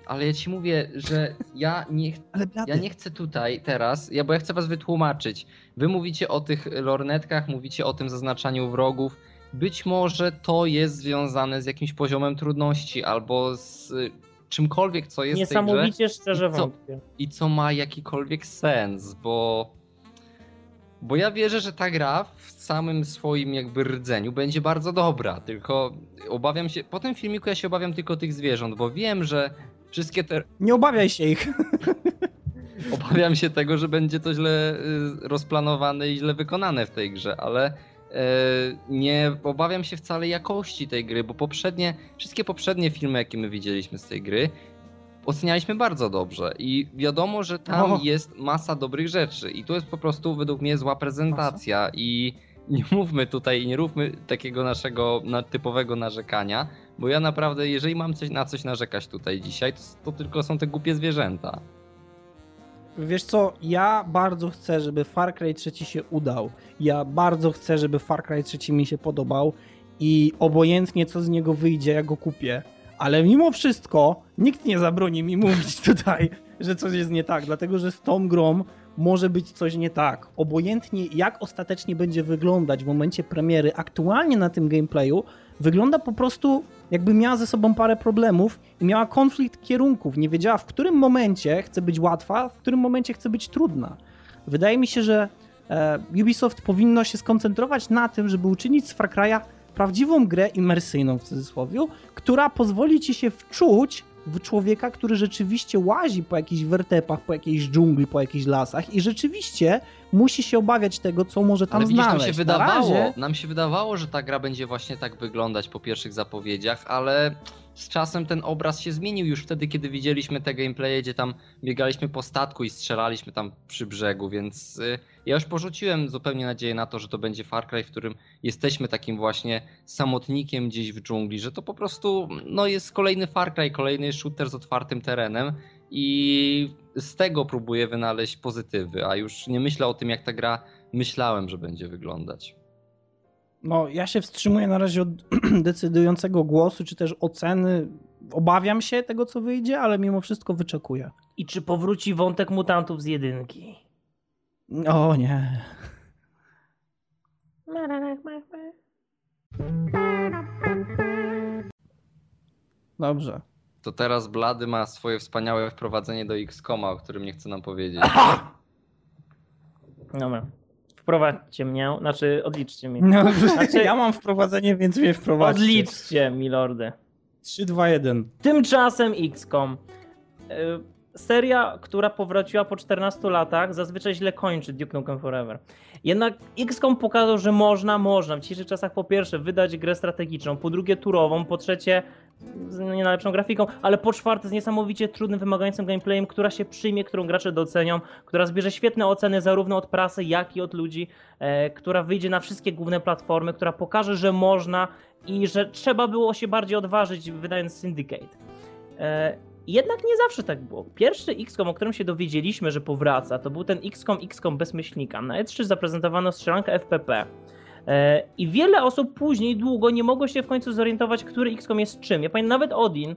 ale ja ci mówię, że ja nie, ja nie chcę tutaj teraz, ja, bo ja chcę was wytłumaczyć. Wy mówicie o tych lornetkach, mówicie o tym zaznaczaniu wrogów. Być może to jest związane z jakimś poziomem trudności albo z y, czymkolwiek, co jest w tej grze Niesamowicie szczerze I co? wątpię. i co ma jakikolwiek sens, bo bo ja wierzę, że ta gra w samym swoim jakby rdzeniu będzie bardzo dobra, tylko obawiam się, po tym filmiku ja się obawiam tylko tych zwierząt, bo wiem, że wszystkie te nie obawiaj się ich. obawiam się tego, że będzie to źle y, rozplanowane i źle wykonane w tej grze, ale nie obawiam się wcale jakości tej gry, bo poprzednie, wszystkie poprzednie filmy, jakie my widzieliśmy z tej gry, ocenialiśmy bardzo dobrze i wiadomo, że tam jest masa dobrych rzeczy i to jest po prostu według mnie zła prezentacja i nie mówmy tutaj, nie róbmy takiego naszego na, typowego narzekania, bo ja naprawdę, jeżeli mam coś na coś narzekać tutaj dzisiaj, to, to tylko są te głupie zwierzęta. Wiesz co, ja bardzo chcę, żeby Far Cry 3 się udał. Ja bardzo chcę, żeby Far Cry 3 mi się podobał i obojętnie co z niego wyjdzie, ja go kupię. Ale mimo wszystko nikt nie zabroni mi mówić tutaj, że coś jest nie tak, dlatego że z tą grą może być coś nie tak. Obojętnie jak ostatecznie będzie wyglądać w momencie premiery, aktualnie na tym gameplayu, wygląda po prostu jakby miała ze sobą parę problemów i miała konflikt kierunków. Nie wiedziała w którym momencie chce być łatwa, w którym momencie chce być trudna. Wydaje mi się, że e, Ubisoft powinno się skoncentrować na tym, żeby uczynić z Far Cry'a prawdziwą grę imersyjną w cudzysłowie, która pozwoli ci się wczuć w człowieka, który rzeczywiście łazi po jakichś wertepach, po jakiejś dżungli, po jakichś lasach i rzeczywiście musi się obawiać tego, co może tam Ale widzisz, znaleźć. nam się wydawało, razie- nam się wydawało, że ta gra będzie właśnie tak wyglądać po pierwszych zapowiedziach, ale z czasem ten obraz się zmienił już wtedy, kiedy widzieliśmy te gameplaye, gdzie tam biegaliśmy po statku i strzelaliśmy tam przy brzegu, więc y, ja już porzuciłem zupełnie nadzieję na to, że to będzie Far Cry, w którym jesteśmy takim właśnie samotnikiem gdzieś w dżungli, że to po prostu no, jest kolejny Far Cry, kolejny shooter z otwartym terenem i z tego próbuję wynaleźć pozytywy, a już nie myślę o tym, jak ta gra myślałem, że będzie wyglądać. No, ja się wstrzymuję na razie od decydującego głosu, czy też oceny. Obawiam się tego, co wyjdzie, ale mimo wszystko wyczekuję. I czy powróci wątek mutantów z jedynki? O nie. Dobrze. To teraz Blady ma swoje wspaniałe wprowadzenie do X-Koma, o którym nie chce nam powiedzieć. Dobra. Wprowadźcie mnie, znaczy odliczcie mi. No, Znaczy- ja mam wprowadzenie, więc mnie wprowadźcie. Odliczcie, milordy. 3, 2, 1. Tymczasem XCOM. Y, Seria, która powróciła po 14 latach, zazwyczaj źle kończy Duke Nukem Forever. Jednak XCOM pokazał, że można, można w dzisiejszych czasach po pierwsze wydać grę strategiczną, po drugie turową, po trzecie z nie najlepszą grafiką, ale po czwarte z niesamowicie trudnym, wymagającym gameplayem, która się przyjmie, którą gracze docenią, która zbierze świetne oceny zarówno od prasy, jak i od ludzi, e, która wyjdzie na wszystkie główne platformy, która pokaże, że można i że trzeba było się bardziej odważyć wydając Syndicate. E, jednak nie zawsze tak było. Pierwszy XCOM, o którym się dowiedzieliśmy, że powraca, to był ten XCOM XCOM bez myślnika. Na E3 zaprezentowano strzelankę FPP. E, I wiele osób później długo nie mogło się w końcu zorientować, który XCOM jest czym. Ja pamiętam, nawet Odin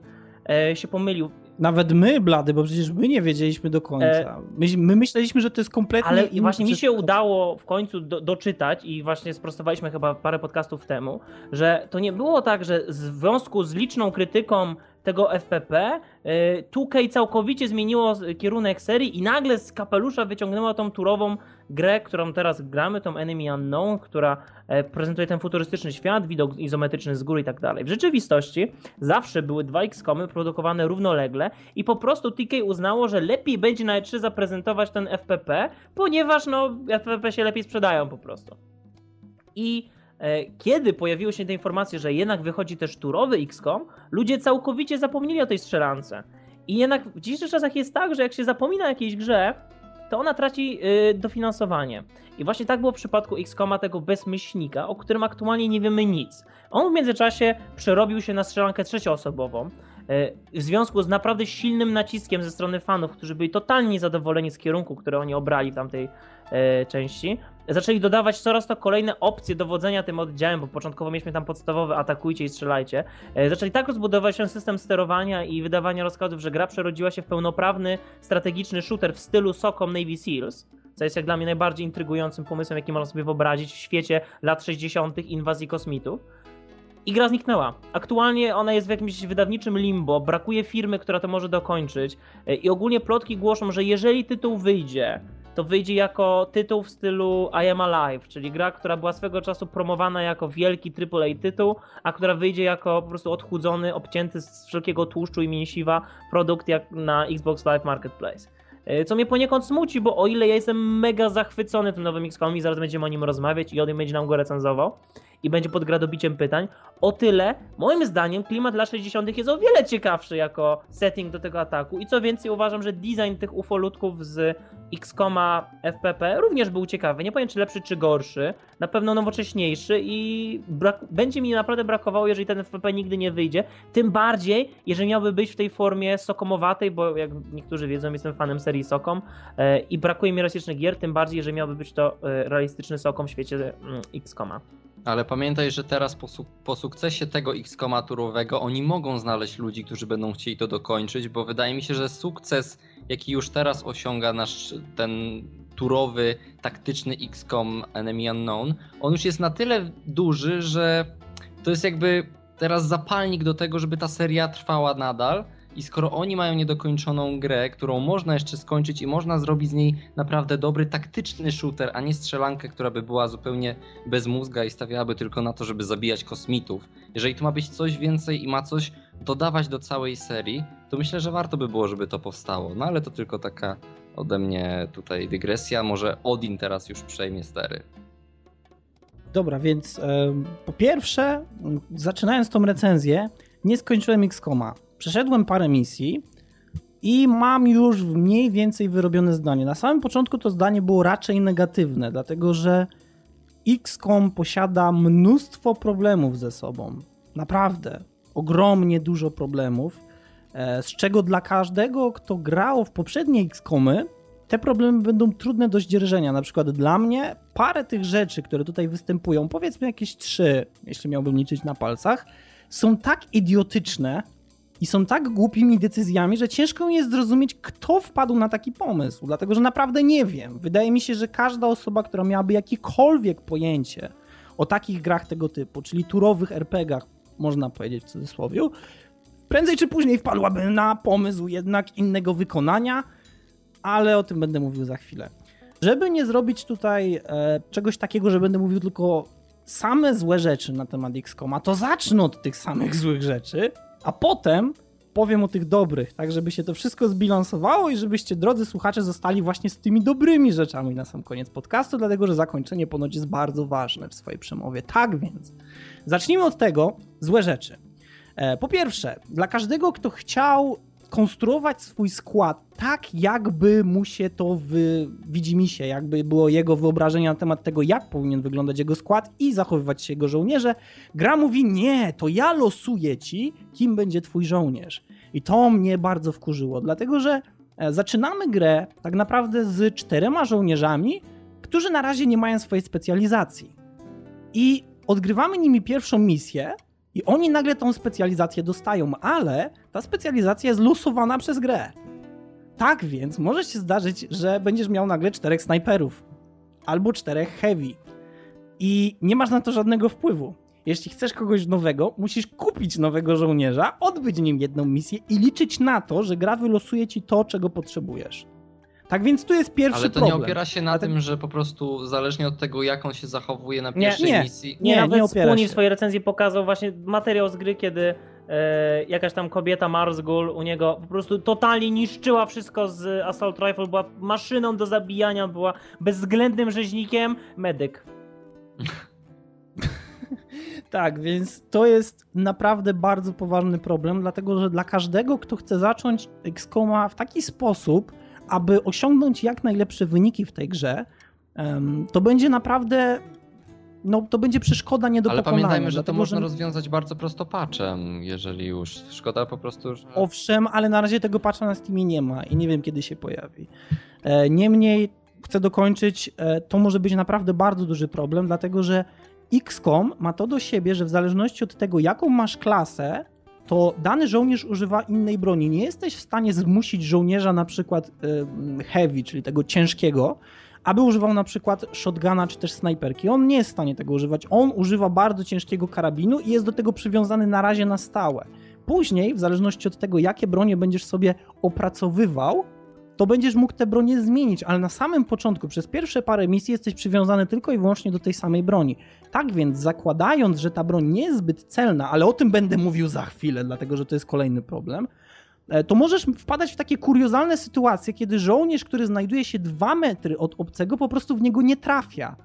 e, się pomylił. Nawet my, Blady, bo przecież my nie wiedzieliśmy do końca. My, my myśleliśmy, że to jest kompletnie Ale właśnie mi się udało w końcu do, doczytać i właśnie sprostowaliśmy chyba parę podcastów temu, że to nie było tak, że w związku z liczną krytyką tego FPP y, 2K całkowicie zmieniło kierunek serii i nagle z kapelusza wyciągnęło tą turową grę, którą teraz gramy, tą Enemy Unknown, która e, prezentuje ten futurystyczny świat, widok izometryczny z góry i tak dalej. W rzeczywistości zawsze były dwa XCOMy produkowane równolegle i po prostu TK uznało, że lepiej będzie na E3 zaprezentować ten FPP, ponieważ no FPP się lepiej sprzedają po prostu. I kiedy pojawiły się te informacje, że jednak wychodzi też turowy XCOM, ludzie całkowicie zapomnieli o tej strzelance. I jednak w dzisiejszych czasach jest tak, że jak się zapomina o jakiejś grze, to ona traci y, dofinansowanie. I właśnie tak było w przypadku XCOMa tego bezmyślnika, o którym aktualnie nie wiemy nic. On w międzyczasie przerobił się na strzelankę trzecioosobową. y, W związku z naprawdę silnym naciskiem ze strony fanów, którzy byli totalnie niezadowoleni z kierunku, który oni obrali w tamtej y, części, zaczęli dodawać coraz to kolejne opcje dowodzenia tym oddziałem, bo początkowo mieliśmy tam podstawowe atakujcie i strzelajcie. E, Zaczęli tak rozbudować ten system sterowania i wydawania rozkazów, że gra przerodziła się w pełnoprawny, strategiczny shooter w stylu SOCOM Navy Seals, co jest jak dla mnie najbardziej intrygującym pomysłem, jaki można sobie wyobrazić w świecie lat 60. inwazji kosmitów. I gra zniknęła. Aktualnie ona jest w jakimś wydawniczym limbo, brakuje firmy, która to może dokończyć. E, I ogólnie plotki głoszą, że jeżeli tytuł wyjdzie, to wyjdzie jako tytuł w stylu I Am Alive, czyli gra, która była swego czasu promowana jako wielki AAA tytuł, a która wyjdzie jako po prostu odchudzony, obcięty z wszelkiego tłuszczu i mięsiwa produkt jak na Xbox Live Marketplace. E, Co mnie poniekąd smuci, bo o ile ja jestem mega zachwycony tym nowym XCOM i zaraz będziemy o nim rozmawiać i Odin będzie nam go recenzował, i będzie pod gradobiciem pytań. O tyle, moim zdaniem, klimat dla 60. jest o wiele ciekawszy jako setting do tego ataku. I co więcej, uważam, że design tych ufolutków z XCOMa FPP również był ciekawy. Nie powiem, czy lepszy, czy gorszy. Na pewno nowocześniejszy i będzie mi naprawdę brakowało, jeżeli ten FPP nigdy nie wyjdzie. Tym bardziej, jeżeli miałby być w tej formie sokomowatej, bo jak niektórzy wiedzą, jestem fanem serii Sokom e, i brakuje mi realistycznych gier, tym bardziej, jeżeli miałby być to e, realistyczny Sokom w świecie mm, XCOMa. Ale pamiętaj, że teraz po, su po sukcesie tego X-Koma turowego oni mogą znaleźć ludzi, którzy będą chcieli to dokończyć, bo wydaje mi się, że sukces, jaki już teraz osiąga nasz ten turowy, taktyczny XCOM Enemy Unknown, on już jest na tyle duży, że to jest jakby teraz zapalnik do tego, żeby ta seria trwała nadal i skoro oni mają niedokończoną grę, którą można jeszcze skończyć i można zrobić z niej naprawdę dobry taktyczny shooter, a nie strzelankę, która by była zupełnie bez mózga i stawiałaby tylko na to, żeby zabijać kosmitów. Jeżeli to ma być coś więcej i ma coś dodawać do całej serii, to myślę, że warto by było, żeby to powstało. No ale to tylko taka ode mnie tutaj dygresja. Może Odin teraz już przejmie stery. Dobra, więc e, po pierwsze, zaczynając tą recenzję, nie skończyłem X-Koma przeszedłem parę misji i mam już mniej więcej wyrobione zdanie. Na samym początku to zdanie było raczej negatywne, dlatego że XCOM posiada mnóstwo problemów ze sobą. Naprawdę, ogromnie dużo problemów, e, z czego dla każdego, kto grał w poprzednie XCOMy, te problemy będą trudne do zdzierżenia. Na przykład dla mnie parę tych rzeczy, które tutaj występują, powiedzmy jakieś trzy, jeśli miałbym liczyć na palcach, są tak idiotyczne, i są tak głupimi decyzjami, że ciężko jest zrozumieć, kto wpadł na taki pomysł, dlatego że naprawdę nie wiem. Wydaje mi się, że każda osoba, która miałaby jakiekolwiek pojęcie o takich grach tego typu, czyli turowych RPGach, można powiedzieć w cudzysłowie, prędzej czy później wpadłaby na pomysł jednak innego wykonania, ale o tym będę mówił za chwilę. Żeby nie zrobić tutaj e, czegoś takiego, że będę mówił tylko same złe rzeczy na temat XCOMa, to zacznę od tych samych złych rzeczy, a potem powiem o tych dobrych, tak żeby się to wszystko zbilansowało i żebyście, drodzy słuchacze, zostali właśnie z tymi dobrymi rzeczami na sam koniec podcastu, dlatego że zakończenie ponoć jest bardzo ważne w swojej przemowie. Tak więc, zacznijmy od tego, złe rzeczy. E, po pierwsze, dla każdego, kto chciał konstruować swój skład tak, jakby mu się to wy... widzi mi się, jakby było jego wyobrażenie na temat tego, jak powinien wyglądać jego skład i zachowywać się jego żołnierze. Gra mówi, nie, to ja losuję ci, kim będzie twój żołnierz. I to mnie bardzo wkurzyło, dlatego że e, zaczynamy grę tak naprawdę z czterema żołnierzami, którzy na razie nie mają swojej specjalizacji. I odgrywamy nimi pierwszą misję, i oni nagle tą specjalizację dostają, ale ta specjalizacja jest losowana przez grę. Tak więc może się zdarzyć, że będziesz miał nagle czterech snajperów albo czterech heavy i nie masz na to żadnego wpływu. Jeśli chcesz kogoś nowego, musisz kupić nowego żołnierza, odbyć nim jedną misję i liczyć na to, że gra wylosuje ci to, czego potrzebujesz. Tak więc tu jest pierwszy problem. Ale to problem. nie opiera się na tym, że po prostu zależnie od tego, jak on się zachowuje na pierwszej nie, misji. Nie, nie, nawet nie opiera się. w swojej recenzji pokazał właśnie materiał z gry, kiedy e, jakaś tam kobieta Marsgul u niego po prostu totalnie niszczyła wszystko z Assault Rifle, była maszyną do zabijania, była bezwzględnym rzeźnikiem, medyk. Tak, więc to jest naprawdę bardzo poważny problem, dlatego że dla każdego, kto chce zacząć XCOMa w taki sposób, aby osiągnąć jak najlepsze wyniki w tej grze, to będzie naprawdę no to będzie przeszkoda nie do Ale pokonania. pamiętajmy, że to można że... rozwiązać bardzo prosto patchem, jeżeli już. Szkoda po prostu, że... Owszem, ale na razie tego patcha na Steamie nie ma i nie wiem kiedy się pojawi. E, niemniej chcę dokończyć, e, to może być naprawdę bardzo duży problem, dlatego że XCOM ma to do siebie, że w zależności od tego jaką masz klasę, to dany żołnierz używa innej broni. Nie jesteś w stanie zmusić żołnierza na przykład heavy, czyli tego ciężkiego, aby używał na przykład shotguna czy też snajperki. On nie jest w stanie tego używać. On używa bardzo ciężkiego karabinu i jest do tego przywiązany na razie na stałe. Później, w zależności od tego, jakie bronie będziesz sobie opracowywał, to będziesz mógł te bronie zmienić, ale na samym początku, przez pierwsze parę misji jesteś przywiązany tylko i wyłącznie do tej samej broni. Tak więc, zakładając, że ta broń nie jest zbyt celna, ale o tym będę mówił za chwilę, dlatego że to jest kolejny problem, e, to możesz wpadać w takie kuriozalne sytuacje, kiedy żołnierz, który znajduje się dwa metry od obcego, po prostu w niego nie trafia.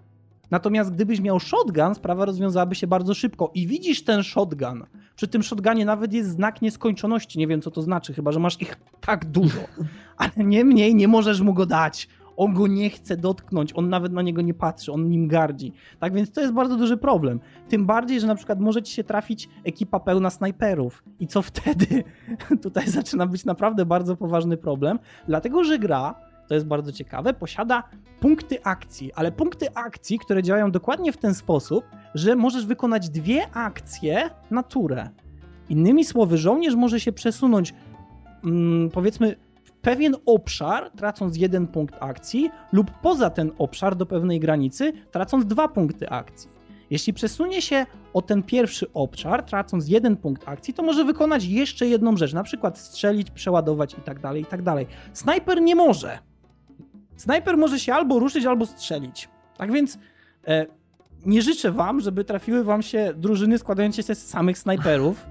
Natomiast gdybyś miał shotgun, sprawa rozwiązałaby się bardzo szybko. I widzisz ten shotgun. Przy tym shotgunie nawet jest znak nieskończoności. Nie wiem, co to znaczy, chyba że masz ich tak dużo. Ale niemniej nie możesz mu go dać. On go nie chce dotknąć, on nawet na niego nie patrzy, on nim gardzi. Tak więc to jest bardzo duży problem. Tym bardziej, że na przykład może ci się trafić ekipa pełna snajperów. I co wtedy? Tutaj zaczyna być naprawdę bardzo poważny problem, dlatego że gra to jest bardzo ciekawe, posiada punkty akcji, ale punkty akcji, które działają dokładnie w ten sposób, że możesz wykonać dwie akcje na turę. Innymi słowy, żołnierz może się przesunąć, mm, powiedzmy, w pewien obszar, tracąc jeden punkt akcji, lub poza ten obszar do pewnej granicy, tracąc dwa punkty akcji. Jeśli przesunie się o ten pierwszy obszar, tracąc jeden punkt akcji, to może wykonać jeszcze jedną rzecz, na przykład strzelić, przeładować i tak dalej, i tak. Snajper nie może. Snajper może się albo ruszyć, albo strzelić. Tak więc e, nie życzę wam, żeby trafiły wam się drużyny składające się z samych snajperów.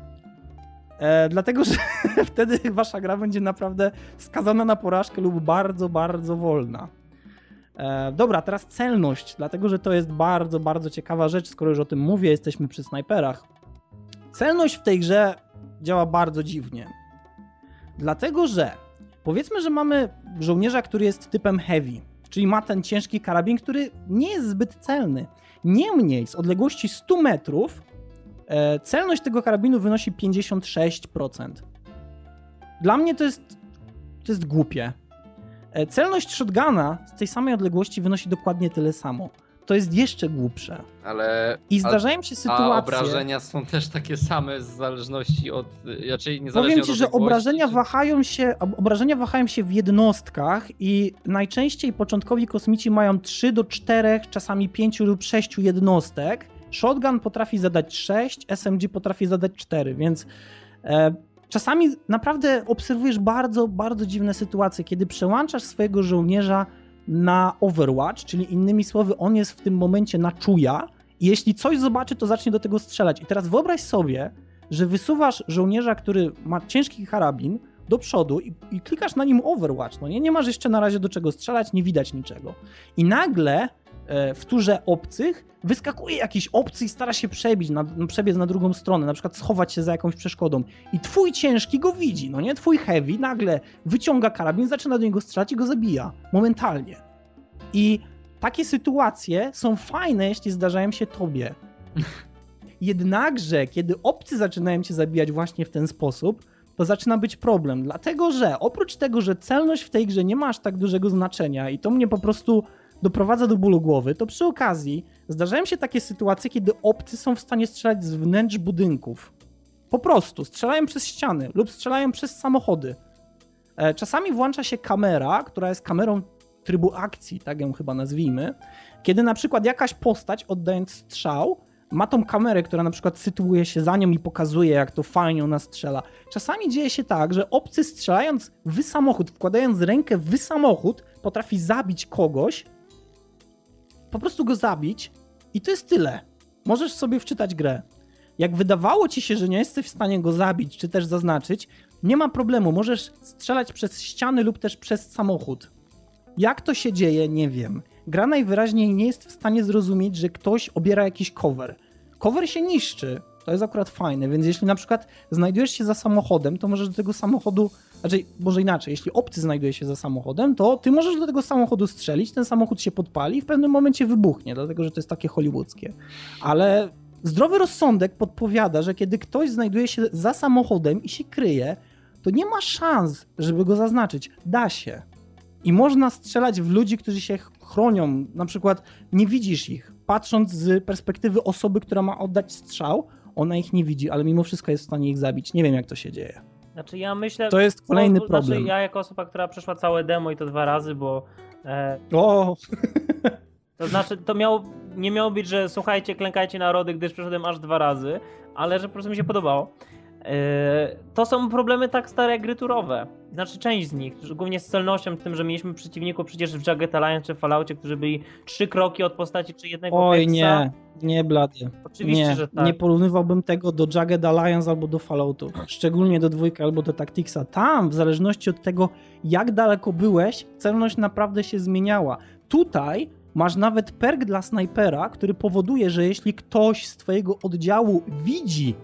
E, dlatego, że wtedy wasza gra będzie naprawdę skazana na porażkę lub bardzo, bardzo wolna. E, dobra, teraz celność, dlatego że to jest bardzo, bardzo ciekawa rzecz, skoro już o tym mówię, jesteśmy przy snajperach. Celność w tej grze działa bardzo dziwnie. Dlatego, że Powiedzmy, że mamy żołnierza, który jest typem heavy, czyli ma ten ciężki karabin, który nie jest zbyt celny. Niemniej z odległości 100 metrów e, celność tego karabinu wynosi 56%. Dla mnie to jest, to jest głupie. E, celność shotguna z tej samej odległości wynosi dokładnie tyle samo to jest jeszcze głupsze. Ale. I zdarzają się sytuacje. A obrażenia są też takie same w zależności od. Raczej niezależnie Powiem ci, że obrażenia czy... wahają się. Obrażenia wahają się w jednostkach i najczęściej początkowi kosmici mają 3 do 4, czasami 5 lub 6 jednostek. Shotgun potrafi zadać 6, SMG potrafi zadać 4, więc. E, czasami naprawdę obserwujesz bardzo, bardzo dziwne sytuacje, kiedy przełączasz swojego żołnierza na Overwatch, czyli innymi słowy, on jest w tym momencie na czuja i jeśli coś zobaczy, to zacznie do tego strzelać. I teraz wyobraź sobie, że wysuwasz żołnierza, który ma ciężki karabin do przodu i, i klikasz na nim Overwatch, no nie? Nie masz jeszcze na razie do czego strzelać, nie widać niczego. I nagle w turze obcych wyskakuje jakiś obcy i stara się przebić, na, no, przebiec na drugą stronę, na przykład schować się za jakąś przeszkodą. I twój ciężki go widzi, no nie? Twój heavy nagle wyciąga karabin, zaczyna do niego strzelać i go zabija. Momentalnie. I takie sytuacje są fajne, jeśli zdarzają się tobie. Jednakże, kiedy obcy zaczynają cię zabijać właśnie w ten sposób, to zaczyna być problem. Dlatego, że oprócz tego, że celność w tej grze nie ma aż tak dużego znaczenia i to mnie po prostu doprowadza do bólu głowy, to przy okazji zdarzają się takie sytuacje, kiedy obcy są w stanie strzelać z wnętrz budynków. Po prostu strzelają przez ściany lub strzelają przez samochody. E, czasami włącza się kamera, która jest kamerą trybu akcji, tak ją chyba nazwijmy, kiedy na przykład jakaś postać oddając strzał ma tą kamerę, która na przykład sytuuje się za nią i pokazuje, jak to fajnie ona strzela. Czasami dzieje się tak, że obcy strzelając w samochód, wkładając rękę w samochód, potrafi zabić kogoś, po prostu go zabić i to jest tyle. Możesz sobie wczytać grę. Jak wydawało ci się, że nie jesteś w stanie go zabić, czy też zaznaczyć, nie ma problemu. Możesz strzelać przez ściany lub też przez samochód. Jak to się dzieje, nie wiem. Gra najwyraźniej nie jest w stanie zrozumieć, że ktoś obiera jakiś cover. Cover się niszczy. To jest akurat fajne, więc jeśli na przykład znajdujesz się za samochodem, to możesz do tego samochodu, znaczy, może inaczej, jeśli obcy znajduje się za samochodem, to ty możesz do tego samochodu strzelić, ten samochód się podpali i w pewnym momencie wybuchnie, dlatego że to jest takie hollywoodzkie. Ale zdrowy rozsądek podpowiada, że kiedy ktoś znajduje się za samochodem i się kryje, to nie ma szans, żeby go zaznaczyć. Da się. I można strzelać w ludzi, którzy się chronią. Na przykład nie widzisz ich. Patrząc z perspektywy osoby, która ma oddać strzał, ona ich nie widzi, ale mimo wszystko jest w stanie ich zabić. Nie wiem, jak to się dzieje. Znaczy ja myślę... To jest kolejny to, problem. Znaczy ja jako osoba, która przeszła całe demo i to dwa razy, bo... E, o! To znaczy, to miało, nie miało być, że słuchajcie, klękajcie narody, gdyż przeszedłem aż dwa razy, ale że po prostu mi się podobało. Yy, to są problemy tak stare jak gry turowe. Znaczy część z nich, głównie z celnością, tym, że mieliśmy przeciwników przecież w Jagged Alliance czy Falloutie, którzy byli trzy kroki od postaci czy jednego Oj pieca. nie, nie blady. Oczywiście, nie, że tak. Nie porównywałbym tego do Jagged Alliance albo do Falloutu. Szczególnie do dwójki albo do Tacticsa. Tam, w zależności od tego jak daleko byłeś, celność naprawdę się zmieniała. Tutaj Masz nawet perk dla snajpera, który powoduje, że jeśli ktoś z twojego oddziału widzi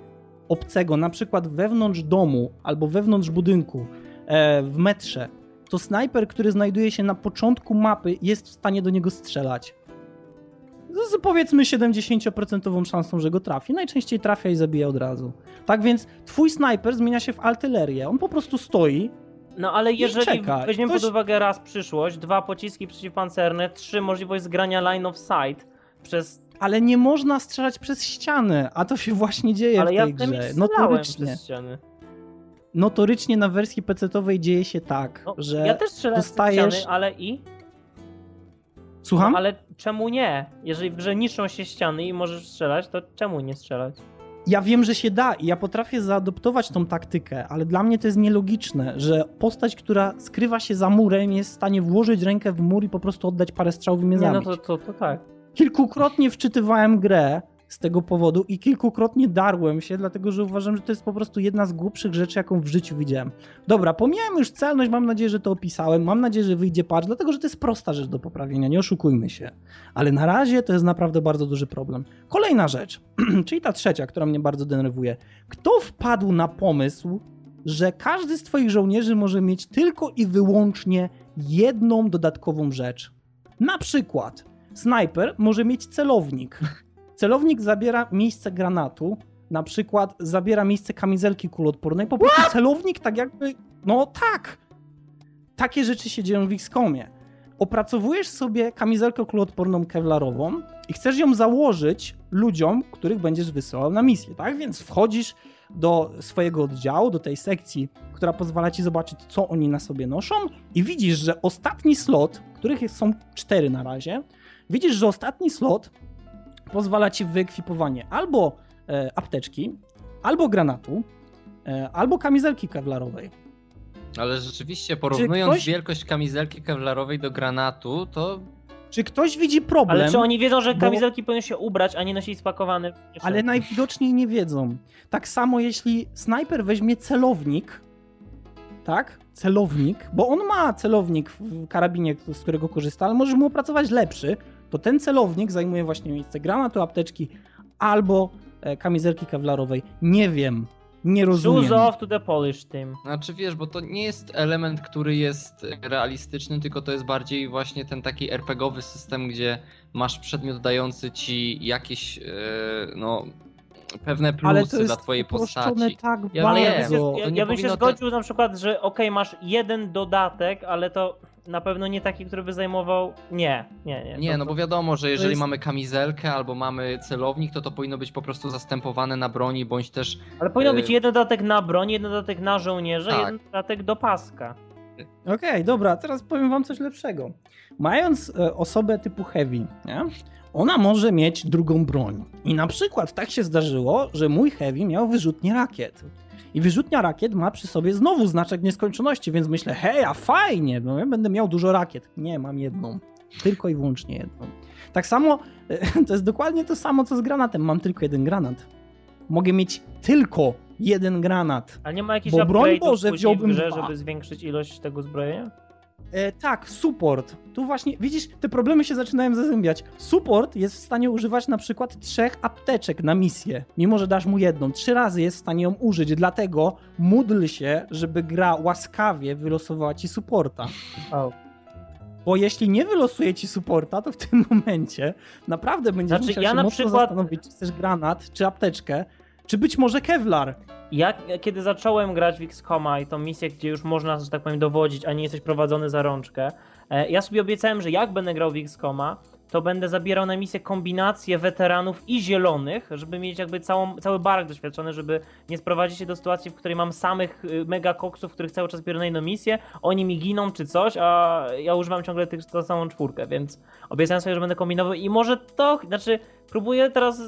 obcego, na przykład wewnątrz domu albo wewnątrz budynku, e, w metrze, to snajper, który znajduje się na początku mapy, jest w stanie do niego strzelać. Z, z powiedzmy 70% szansą, że go trafi. Najczęściej trafia i zabija od razu. Tak więc twój snajper zmienia się w artylerię. On po prostu stoi, No ale jeżeli czeka. weźmiemy Ktoś- pod uwagę raz przyszłość, dwa pociski przeciwpancerne, trzy możliwość zgrania line of sight przez... ale nie można strzelać przez ściany, a to się właśnie dzieje Ale w ja tej w tym grze. Notorycznie. przez ściany. Notorycznie na wersji PC-owej dzieje się tak, No, że ja też dostajesz- przez ściany, ale i? Słucham? No, ale czemu nie? Jeżeli w grze niszczą się ściany i możesz strzelać, to czemu nie strzelać? Ja wiem, że się da i ja potrafię zaadoptować tą taktykę, ale dla mnie to jest nielogiczne, że postać, która skrywa się za murem, jest w stanie włożyć rękę w mur i po prostu oddać parę strzałów i mnie Nie, no to, to, to tak. Kilkukrotnie wczytywałem grę z tego powodu i kilkukrotnie darłem się, dlatego że uważam, że to jest po prostu jedna z głupszych rzeczy, jaką w życiu widziałem. Dobra, pomijałem już celność, mam nadzieję, że to opisałem, mam nadzieję, że wyjdzie patch, dlatego że to jest prosta rzecz do poprawienia, nie oszukujmy się. Ale na razie to jest naprawdę bardzo duży problem. Kolejna rzecz, czyli ta trzecia, która mnie bardzo denerwuje. Kto wpadł na pomysł, że każdy z twoich żołnierzy może mieć tylko i wyłącznie jedną dodatkową rzecz? Na przykład snajper może mieć celownik. Celownik zabiera miejsce granatu, na przykład zabiera miejsce kamizelki kuloodpornej. Po prostu celownik tak jakby, no tak. Takie rzeczy się dzieją w XCOMie. Opracowujesz sobie kamizelkę kuloodporną kevlarową i chcesz ją założyć ludziom, których będziesz wysyłał na misję, tak? Więc wchodzisz do swojego oddziału, do tej sekcji, która pozwala ci zobaczyć, co oni na sobie noszą i widzisz, że ostatni slot, których są cztery na razie, widzisz, że ostatni slot pozwala ci wyekwipowanie albo e, apteczki, albo granatu, e, albo kamizelki kevlarowej. Ale rzeczywiście, porównując ktoś- wielkość kamizelki kevlarowej do granatu, to Czy ktoś widzi problem? Ale czy oni wiedzą, że bo- kamizelki powinny się ubrać, a nie nosić spakowane? Ale najwidoczniej nie wiedzą. Tak samo jeśli snajper weźmie celownik, tak? Celownik, bo on ma celownik w karabinie, z którego korzysta, ale możesz mu opracować lepszy, to ten celownik zajmuje właśnie miejsce granatu, apteczki albo e, kamizelki kevlarowej. Nie wiem, nie rozumiem. Shoes off to the Polish team. Znaczy wiesz, bo to nie jest element, który jest realistyczny, tylko to jest bardziej właśnie ten taki RPGowy system, gdzie masz przedmiot dający ci jakieś e, no pewne Ale plusy to jest dla twojej postaci. tak Ja Ale ja wiem, bym się, bardzo. ja, nie ja bym się zgodził na przykład, że okej, masz jeden dodatek, ale to na pewno nie taki, który by zajmował... Nie, nie, nie. Nie, to, no bo wiadomo, że jeżeli jest- mamy kamizelkę albo mamy celownik, to to powinno być po prostu zastępowane na broni, bądź też Ale powinno y- być jeden dodatek na broń, jeden dodatek na żołnierza, Tak. jeden dodatek do paska. Okej, dobra, teraz powiem wam coś lepszego. Mając e, osobę typu heavy, nie? ona może mieć drugą broń. I na przykład tak się zdarzyło, że mój heavy miał wyrzutnię rakiet. I wyrzutnia rakiet ma przy sobie znowu znaczek nieskończoności, więc myślę, hej, a fajnie, no ja będę miał dużo rakiet. Nie, mam jedną. Tylko i wyłącznie jedną. Tak samo, e, to jest dokładnie to samo co z granatem. Mam tylko jeden granat. Mogę mieć tylko jeden granat. Ale nie ma jakichś Bo broń Boże, wziąłbym grze, dwa. żeby zwiększyć ilość tego zbrojenia? E, tak, support. Tu właśnie, widzisz, te problemy się zaczynają zazębiać. Support jest w stanie używać na przykład trzech apteczek na misję, mimo że dasz mu jedną. Trzy razy jest w stanie ją użyć, dlatego módl się, żeby gra łaskawie wylosowała ci supporta. O. Bo jeśli nie wylosuje ci supporta, to w tym momencie naprawdę będziesz Znaczy, musiał ja się na mocno przykład- zastanowić, czy chcesz granat, czy apteczkę, czy być może kevlar. Ja kiedy zacząłem grać w XCOMa i tą misję, gdzie już można, że tak powiem, dowodzić, a nie jesteś prowadzony za rączkę, e, ja sobie obiecałem, że jak będę grał w XCOMa, to będę zabierał na misję kombinację weteranów i zielonych, żeby mieć jakby całą, cały bark doświadczony, żeby nie sprowadzić się do sytuacji, w której mam samych y, mega koksów, których cały czas biorę na jedną misję, oni mi giną czy coś, a ja używam ciągle tych, tą samą czwórkę, więc obiecałem sobie, że będę kombinował i może to, znaczy próbuję teraz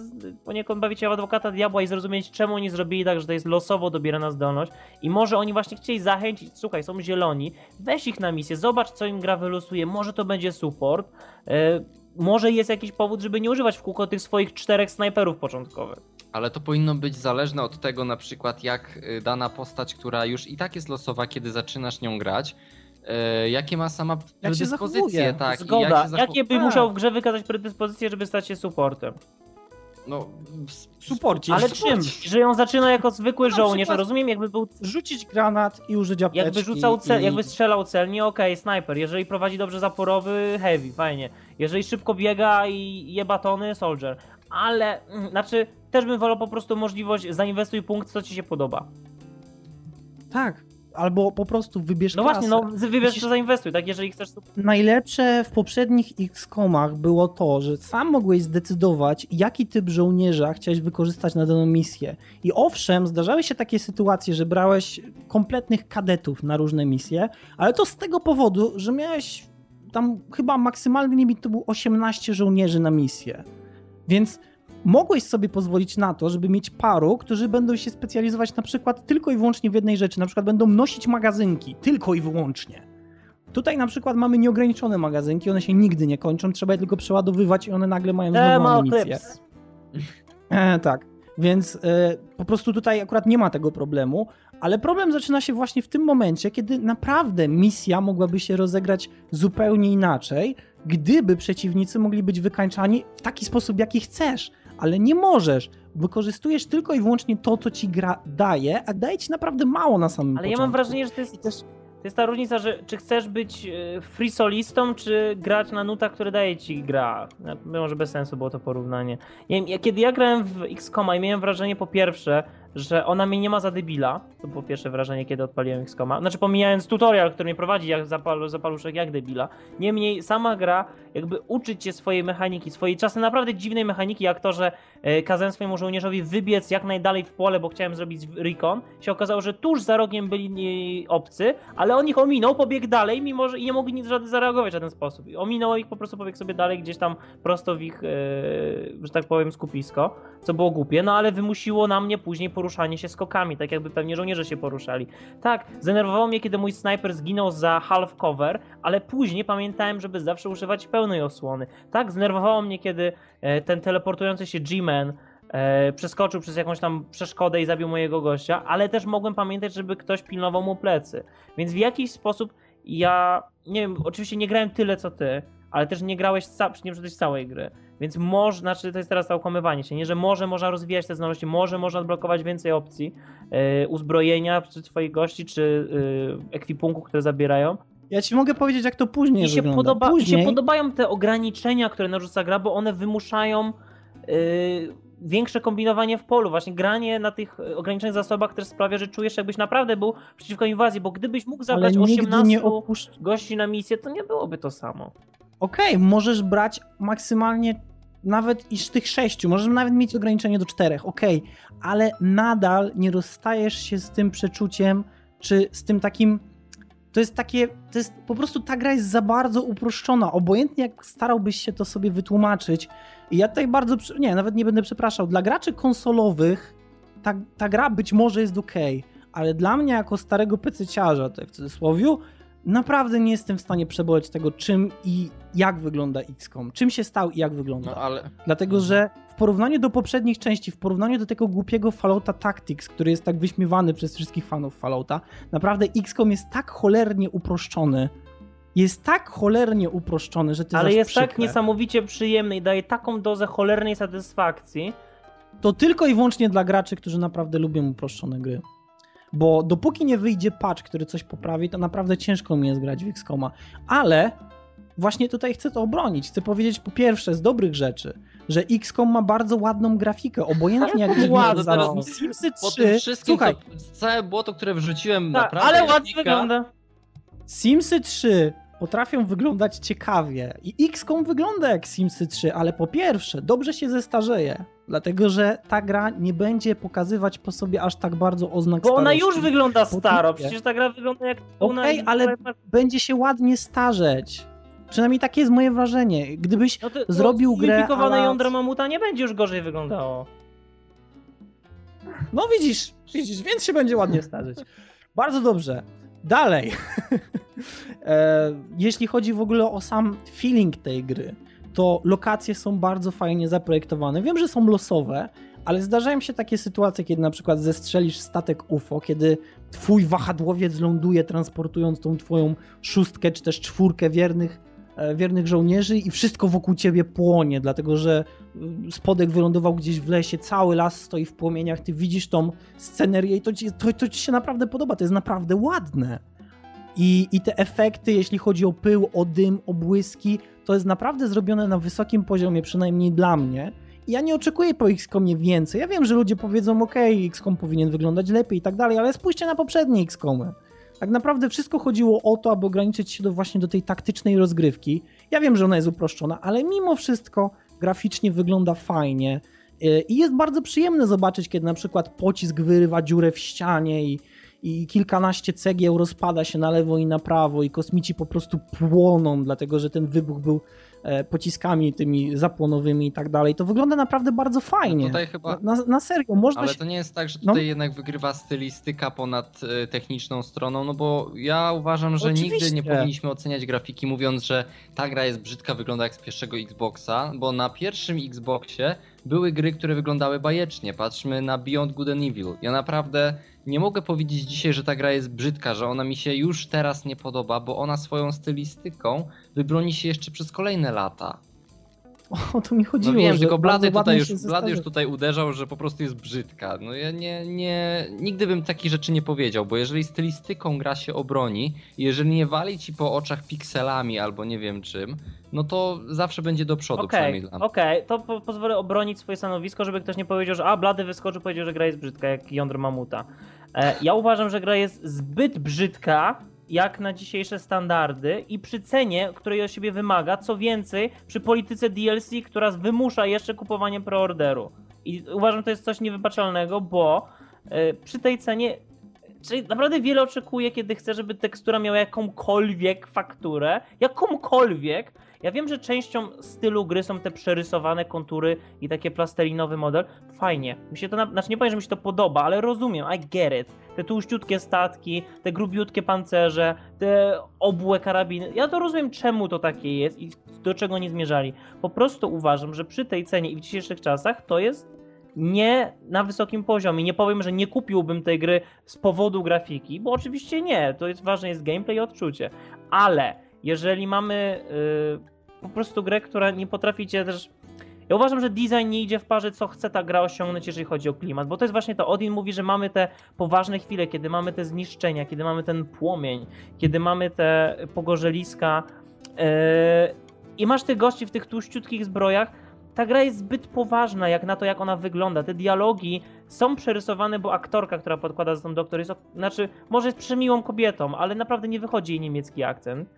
poniekąd bawić się w adwokata diabła i zrozumieć, czemu oni zrobili tak, że to jest losowo dobierana zdolność i może oni właśnie chcieli zachęcić, słuchaj, są zieloni, weź ich na misję, zobacz co im gra wylosuje, może to będzie support, y, może jest jakiś powód, żeby nie używać w kółko tych swoich czterech snajperów początkowych. Ale to powinno być zależne od tego, na przykład, jak y, dana postać, która już i tak jest losowa, kiedy zaczynasz nią grać, e, jakie ma sama Jak się predyspozycje, tak. Zgoda. jak zachow- Jakie by Tak. musiał w grze wykazać predyspozycje, żeby stać się supportem? No, s- Suporcie. Ale czym? Że ją zaczyna jako zwykły Na żołnierz, przykład- rozumiem, jakby był Rzucić granat i użyć apteczki. Jakby rzucał cel, i... jakby strzelał celnie, okej, snajper. Jeżeli prowadzi dobrze zaporowy, heavy, fajnie. Jeżeli szybko biega i je batony, soldier. Ale, mm, znaczy, też bym wolał po prostu możliwość zainwestuj punkt, co ci się podoba. Tak. Albo po prostu wybierz No klasę. właśnie, no wybierz Musisz- zainwestuj, tak? Jeżeli chcesz... Najlepsze w poprzednich X-komach było to, że sam mogłeś zdecydować, jaki typ żołnierza chciałeś wykorzystać na daną misję. I owszem, zdarzały się takie sytuacje, że brałeś kompletnych kadetów na różne misje, ale to z tego powodu, że miałeś tam chyba maksymalny limit to był 18 żołnierzy na misję. Więc mogłeś sobie pozwolić na to, żeby mieć paru, którzy będą się specjalizować na przykład tylko i wyłącznie w jednej rzeczy, na przykład będą nosić magazynki, tylko i wyłącznie. Tutaj na przykład mamy nieograniczone magazynki, one się nigdy nie kończą, trzeba je tylko przeładowywać i one nagle mają znowu Thermal amunicję. E, tak, więc e, po prostu tutaj akurat nie ma tego problemu, ale problem zaczyna się właśnie w tym momencie, kiedy naprawdę misja mogłaby się rozegrać zupełnie inaczej, gdyby przeciwnicy mogli być wykańczani w taki sposób, jaki chcesz, ale nie możesz. Wykorzystujesz tylko i wyłącznie to, co ci gra daje, a daje ci naprawdę mało na samym Ale ja początku. mam wrażenie, że to jest, to jest ta różnica, że czy chcesz być e, free solistą, czy grać na nutach, które daje ci gra. No, Może bez sensu było to porównanie. Ja, kiedy ja grałem w XCOMa i miałem wrażenie po pierwsze, że ona mnie nie ma za debila. To było pierwsze wrażenie, kiedy odpaliłem XCOMa. Znaczy pomijając tutorial, który mnie prowadzi jak zapal, zapaluszek jak debila. Niemniej sama gra jakby uczyć cię swojej mechaniki, swojej czasem naprawdę dziwnej mechaniki, jak to, że e, kazałem swojemu żołnierzowi wybiec jak najdalej w pole, bo chciałem zrobić recon. Się okazało, że tuż za rogiem byli e, obcy, ale on ich ominął, pobiegł dalej, mimo że i nie mogli nic zareagować w żaden sposób. I Ominął ich, po prostu pobiegł sobie dalej gdzieś tam prosto w ich, e, że tak powiem, skupisko, co było głupie, no ale wymusiło na mnie później poruszanie się skokami, tak jakby pewnie żołnierze się poruszali. Tak, zdenerwowało mnie, kiedy mój snajper zginął za half cover, ale później pamiętałem, żeby zawsze używać pełnej osłony. Tak, zdenerwowało mnie, kiedy e, ten teleportujący się G-Man e, przeskoczył przez jakąś tam przeszkodę i zabił mojego gościa, ale też mogłem pamiętać, żeby ktoś pilnował mu plecy. Więc w jakiś sposób ja, nie wiem, oczywiście nie grałem tyle co ty, ale też nie grałeś, nie przeszedłeś całej gry. Więc może, znaczy to jest teraz to okłamywanie się, nie, że może można rozwijać te zdolności, może można odblokować więcej opcji e, uzbrojenia czy twoich gości, czy e, ekwipunku, które zabierają. Ja ci mogę powiedzieć, jak to później Mi się, wygląda. podoba, mi później... się podobają te ograniczenia, które narzuca gra, bo one wymuszają yy, większe kombinowanie w polu. Właśnie granie na tych ograniczonych zasobach też sprawia, że czujesz, jakbyś naprawdę był przeciwko inwazji, bo gdybyś mógł zabrać nigdy 18 nie opuszcz... gości na misję, to nie byłoby to samo. Okej, możesz brać maksymalnie nawet iż tych sześciu, możesz nawet mieć ograniczenie do czterech, okej, ale nadal nie rozstajesz się z tym przeczuciem, czy z tym takim. To jest takie, to jest po prostu ta gra jest za bardzo uproszczona. Obojętnie jak starałbyś się to sobie wytłumaczyć. I ja tutaj bardzo, nie, nawet nie będę przepraszał. Dla graczy konsolowych ta, ta gra być może jest ok, ale dla mnie jako starego pececiarza, tak w cudzysłowie, naprawdę nie jestem w stanie przeboleć tego, czym i jak wygląda XCOM. Czym się stał i jak wygląda. No ale Dlatego, że w porównaniu do poprzednich części, w porównaniu do tego głupiego Fallouta Tactics, który jest tak wyśmiewany przez wszystkich fanów Fallouta, naprawdę XCOM jest tak cholernie uproszczony. Jest tak cholernie uproszczony, że ty Ale jest tak przykre. niesamowicie przyjemny i daje taką dozę cholernej satysfakcji. To tylko i wyłącznie dla graczy, którzy naprawdę lubią uproszczone gry. Bo dopóki nie wyjdzie patch, który coś poprawi, to naprawdę ciężko mi jest grać w XCOMa. Ale właśnie tutaj chcę to obronić. Chcę powiedzieć po pierwsze z dobrych rzeczy, że XCOM ma bardzo ładną grafikę, obojętnie jak Ładną. zaraz Simsy po 3, tym wszystkim, słuchaj, to całe błoto, które wrzuciłem Tak, naprawdę ale ładnie wygląda. Simsy 3 potrafią wyglądać ciekawie i XCOM wygląda jak Simsy 3, ale po pierwsze dobrze się zestarzeje, dlatego że ta gra nie będzie pokazywać po sobie aż tak bardzo oznak Bo ona starości. już wygląda Po staro, przecież ta gra wygląda jak Okej, ale będzie się ładnie starzeć. Przynajmniej takie jest moje wrażenie. Gdybyś no to, zrobił no, grę Zunifikowane a la- jądro mamuta nie będzie już gorzej wyglądało. No widzisz, widzisz, więc się będzie ładnie starzeć. Bardzo dobrze. Dalej. e, jeśli chodzi w ogóle o sam feeling tej gry, to lokacje są bardzo fajnie zaprojektowane. Wiem, że są losowe, ale zdarzają się takie sytuacje, kiedy na przykład zestrzelisz statek UFO, kiedy twój wahadłowiec ląduje transportując tą twoją szóstkę czy też czwórkę wiernych, wiernych żołnierzy i wszystko wokół ciebie płonie, dlatego że y, spodek wylądował gdzieś w lesie, cały las stoi w płomieniach, ty widzisz tą scenerię i to ci, to, to ci się naprawdę podoba, to jest naprawdę ładne. I, I te efekty, jeśli chodzi o pył, o dym, o błyski, to jest naprawdę zrobione na wysokim poziomie, przynajmniej dla mnie. I ja nie oczekuję po XCOMie więcej. Ja wiem, że ludzie powiedzą, ok, XCOM powinien wyglądać lepiej i tak dalej, ale spójrzcie na poprzednie XCOMy. Tak naprawdę wszystko chodziło o to, aby ograniczyć się do właśnie do tej taktycznej rozgrywki. Ja wiem, że ona jest uproszczona, ale mimo wszystko graficznie wygląda fajnie. Y, I jest bardzo przyjemne zobaczyć, kiedy na przykład pocisk wyrywa dziurę w ścianie i, i kilkanaście cegieł rozpada się na lewo i na prawo i kosmici po prostu płoną, dlatego że ten wybuch był e, pociskami tymi zapłonowymi i tak dalej. To wygląda naprawdę bardzo fajnie. No tutaj chyba... Na, na serio, można Ale się... to nie jest tak, że No. tutaj jednak wygrywa stylistyka ponad e, techniczną stroną, no bo ja uważam, że nigdy Oczywiście. nie powinniśmy oceniać grafiki mówiąc, że ta gra jest brzydka, wygląda jak z pierwszego Xboxa, bo na pierwszym Xboxie były gry, które wyglądały bajecznie. Patrzmy na Beyond Good and Evil. Ja naprawdę nie mogę powiedzieć dzisiaj, że ta gra jest brzydka, że ona mi się już teraz nie podoba, bo ona swoją stylistyką wybroni się jeszcze przez kolejne lata. O to mi chodziło. No wiem, że tylko Blady tutaj, już, Blady już tutaj uderzał, że po prostu jest brzydka. No ja nie, nie, nigdy bym takich rzeczy nie powiedział, bo jeżeli stylistyką gra się obroni, i jeżeli nie wali ci po oczach pikselami albo nie wiem czym, no to zawsze będzie do przodu przynajmniej Okej, dla mnie. okej, to po pozwolę obronić swoje stanowisko, żeby ktoś nie powiedział, że a, Blady wyskoczył, powiedział, że gra jest brzydka, jak jądro mamuta. E, ja uważam, że gra jest zbyt brzydka, jak na dzisiejsze standardy i przy cenie, której od siebie wymaga, co więcej, przy polityce DLC, która wymusza jeszcze kupowanie preorderu. I uważam, to jest coś niewybaczalnego, bo e, przy tej cenie Czyli naprawdę wiele oczekuję, kiedy chcę, żeby tekstura miała jakąkolwiek fakturę, jakąkolwiek. Ja wiem, że częścią stylu gry są te przerysowane kontury i takie plastelinowy model. Fajnie. Mi się to, na... znaczy nie powiem, że mi się to podoba, ale rozumiem, I get it. Te tłuściutkie statki, te grubiutkie pancerze, te obłe karabiny. Ja to rozumiem, czemu to takie jest i do czego nie zmierzali. Po prostu uważam, że przy tej cenie i w dzisiejszych czasach to jest nie na wysokim poziomie. Nie powiem, że nie kupiłbym tej gry z powodu grafiki, bo oczywiście nie. To jest ważne jest gameplay i odczucie. Ale jeżeli mamy yy, po prostu grę, która nie potrafi cię też. Ja uważam, że design nie idzie w parze, co chce ta gra osiągnąć, jeżeli chodzi o klimat, bo to jest właśnie to. Odin mówi, że mamy te poważne chwile, kiedy mamy te zniszczenia, kiedy mamy ten płomień, kiedy mamy te pogorzeliska yy, i masz tych gości w tych tłuściutkich zbrojach, ta gra jest zbyt poważna jak na to, jak ona wygląda. Te dialogi są przerysowane, bo aktorka, która podkłada za tą doktor, jest, znaczy, może jest przemiłą kobietą, ale naprawdę nie wychodzi jej niemiecki akcent.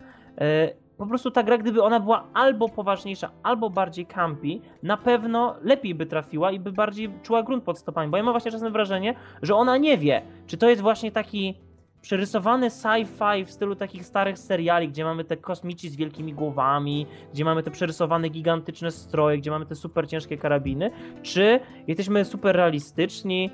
Po prostu ta gra, gdyby ona była albo poważniejsza, albo bardziej campi, na pewno lepiej by trafiła i by bardziej czuła grunt pod stopami. Bo ja mam właśnie czasem wrażenie, że ona nie wie, czy to jest właśnie taki przerysowany sci-fi w stylu takich starych seriali, gdzie mamy te kosmici z wielkimi głowami, gdzie mamy te przerysowane gigantyczne stroje, gdzie mamy te super ciężkie karabiny, czy jesteśmy super realistyczni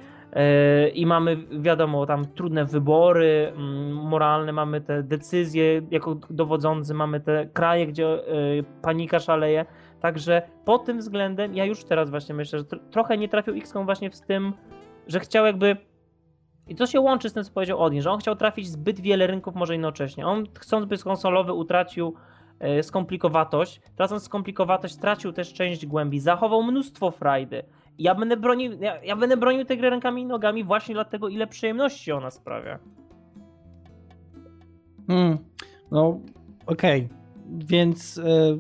i mamy, wiadomo, tam trudne wybory mm, moralne, mamy te decyzje jako dowodzący, mamy te kraje, gdzie yy, panika szaleje. Także pod tym względem ja już teraz właśnie myślę, że tr- trochę nie trafił XCOM właśnie w tym, że chciał jakby i to się łączy z tym, co powiedział Odin, że on chciał trafić zbyt wiele rynków może jednocześnie. On chcąc być konsolowy utracił e, skomplikowatość, tracąc skomplikowatość stracił też część głębi, zachował mnóstwo frajdy. Ja będę bronił, ja, ja będę bronił tej gry rękami i nogami właśnie dlatego, ile przyjemności ona sprawia. Mm, no, okej. Więc e,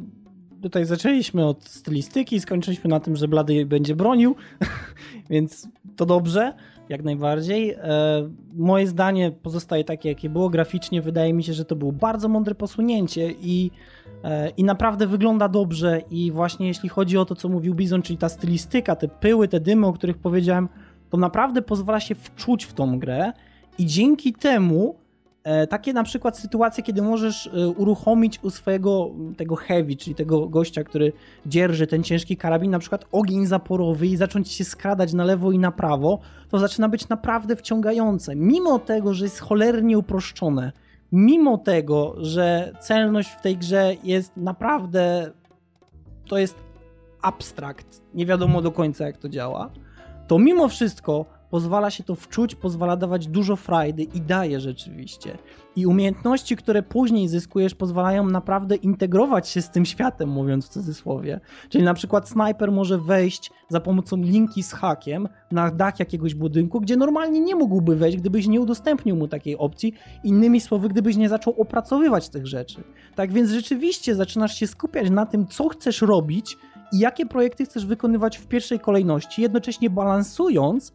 tutaj zaczęliśmy od stylistyki, skończyliśmy na tym, że Blady będzie bronił, więc to dobrze, jak najbardziej. E, moje zdanie pozostaje takie, jakie było graficznie. Wydaje mi się, że to było bardzo mądre posunięcie i, e, i naprawdę wygląda dobrze. I właśnie jeśli chodzi o to, co mówił Bizon, czyli ta stylistyka, te pyły, te dymy, o których powiedziałem, to naprawdę pozwala się wczuć w tą grę i dzięki temu takie na przykład sytuacje, kiedy możesz e, uruchomić u swojego tego heavy, czyli tego gościa, który dzierży ten ciężki karabin, na przykład ogień zaporowy i zacząć się skradać na lewo i na prawo, to zaczyna być naprawdę wciągające. Mimo tego, że jest cholernie uproszczone, mimo tego, że celność w tej grze jest naprawdę to jest abstrakt, nie wiadomo do końca jak to działa, to mimo wszystko pozwala się to wczuć, pozwala dawać dużo frajdy i daje rzeczywiście. I umiejętności, które później zyskujesz, pozwalają naprawdę integrować się z tym światem, mówiąc w cudzysłowie. Czyli na przykład snajper może wejść za pomocą linki z hakiem na dach jakiegoś budynku, gdzie normalnie nie mógłby wejść, gdybyś nie udostępnił mu takiej opcji. Innymi słowy, gdybyś nie zaczął opracowywać tych rzeczy. Tak więc rzeczywiście zaczynasz się skupiać na tym, co chcesz robić i jakie projekty chcesz wykonywać w pierwszej kolejności, jednocześnie balansując